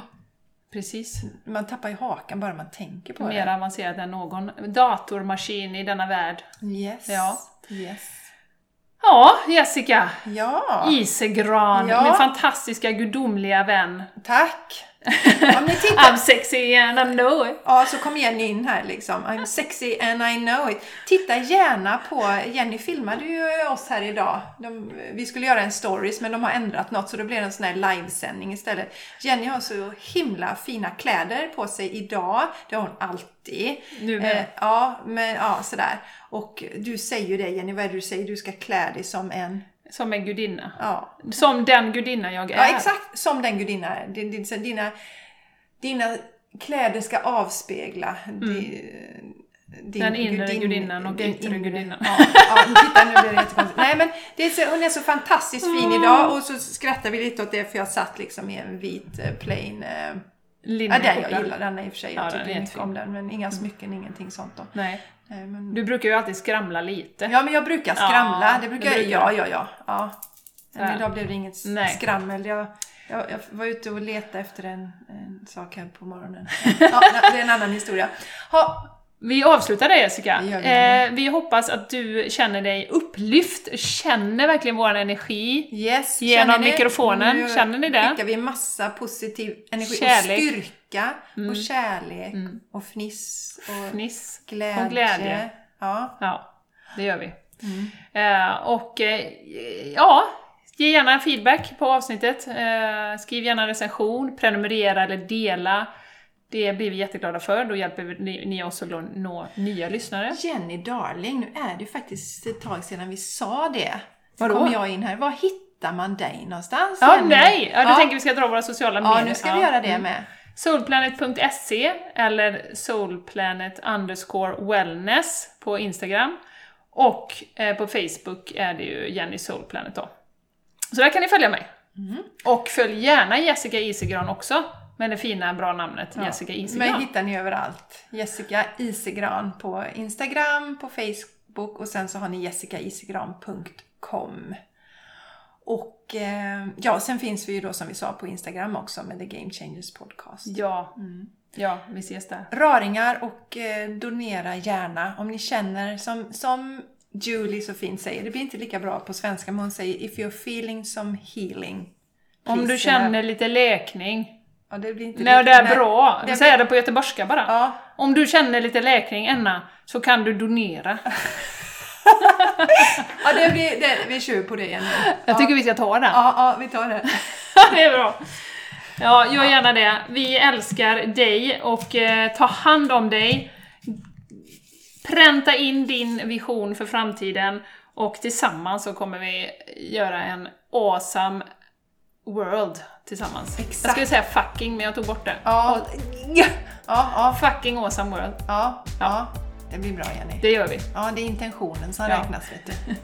precis. Man tappar ju hakan bara man tänker på Mer avancerat än någon datormaskin i denna värld. det. Yes. Ja. Yes. Ja, Jessica! Ja, Isegran, Ja. min fantastiska gudomliga vän. tack. Om ni tittar I'm sexy and I know it. Ja, så kom Jenny in här liksom. I'm sexy and I know it. Titta gärna på, Jenny filmade ju oss här idag. De, vi skulle göra en stories men de har ändrat något så det blev en sån här livesändning istället. Jenny har så himla fina kläder på sig idag. Det har hon alltid. Nu med. Eh, ja, men ja, sådär. Och du säger ju det Jenny, vad är det du säger? Du ska klä dig som en... Som en gudinna. Ja, Som den gudinna jag är. Ja, exakt som den gudinna är. Dina, dina kläder ska avspegla di- din Den inre gudin- gudinnan och den yttre gudinnan. Ja, ja, titta nu blir det jättekonstigt. Nej men det är så, hon är så fantastiskt fin Mm. idag och så skrattar vi lite åt det för jag satt liksom i en vit eh, plain... Eh, ja, den jag gillar den i och för sig. Jag Ja, tycker mycket om den men inga smycken, ingenting sånt då. Nej. Nej, men... Du brukar ju alltid skramla lite. Ja men jag brukar skramla. Ja, det brukar det jag. brukar Ja, ja, ja. ja. Men idag blev det inget Nej. skrammel. Jag, jag, jag var ute och letade efter en, en sak här på morgonen. Ja, det är en annan historia. Ha, Vi avslutar där Jessica. Det. Eh, vi hoppas att du känner dig upplyft, känner verkligen vår energi. yes, Genom mikrofonen, Nu känner ni det? skickar vi massa positiv energi Kärlek. och styrka och kärlek och fniss och Fniss glädje. och glädje. Ja. Ja, det gör vi. Mm. Eh, och eh, ja, ge gärna feedback på avsnittet. Eh, skriv gärna recension, prenumerera eller dela. Det blir vi jätteglada för, då hjälper ni, ni oss att nå- nya lyssnare. Jenny Darling, nu är det ju faktiskt ett tag sedan vi sa det. Vadå? kom jag in här. Var hittar man dig någonstans? Ja, Jenny? nej! Ja, du Ja. tänker vi ska dra våra sociala medier. Ja, nu ska vi göra det med. Soulplanet.se eller soulplanet underscore wellness på Instagram. Och eh, på Facebook är det ju Jenny Soulplanet då. Så där kan ni följa mig. Mm. Och följ gärna Jessica Isegran också, med det fina bra namnet Jessica Mig Isegran. hittar ni överallt. Jessica Isegran på Instagram, på face- Facebook och sen så har ni jessicaisigran.com. Och eh, ja, sen finns vi ju då som vi sa på Instagram också med The Game Changers Podcast. Ja, ja vi ses där. Raringar och eh, donera gärna om ni känner som, som Julie så fint säger, det blir inte lika bra på svenska men hon säger If you're feeling some healing. Om du send a-" känner lite läkning. Ja, det blir inte Nej, det är nej. bra. Det Säg blir- det på göteborgska bara. Ja, Om du känner lite läkning, Enna, så kan du donera. ja det blir, det, vi kör på det igen nu. Jag tycker vi ska ta den. Ja, ja, vi tar det. det är bra. Ja, gör gärna det. Vi älskar dig och eh, ta hand om dig. Pränta in din vision för framtiden och tillsammans så kommer vi göra en awesome world tillsammans. Jag Exakt. skulle säga fucking, men jag tog bort det. Ja, ja, ja, Fucking awesome world. ja, ja. Det blir bra Jenny. Det gör vi. Ja, det är intentionen som Ja. räknas vet du.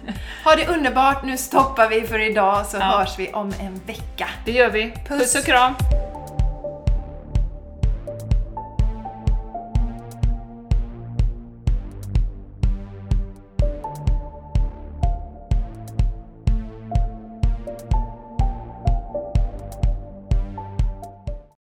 Ha det underbart, nu stoppar vi för idag så Ja. hörs vi om en vecka. Det gör vi. Puss. Puss och kram.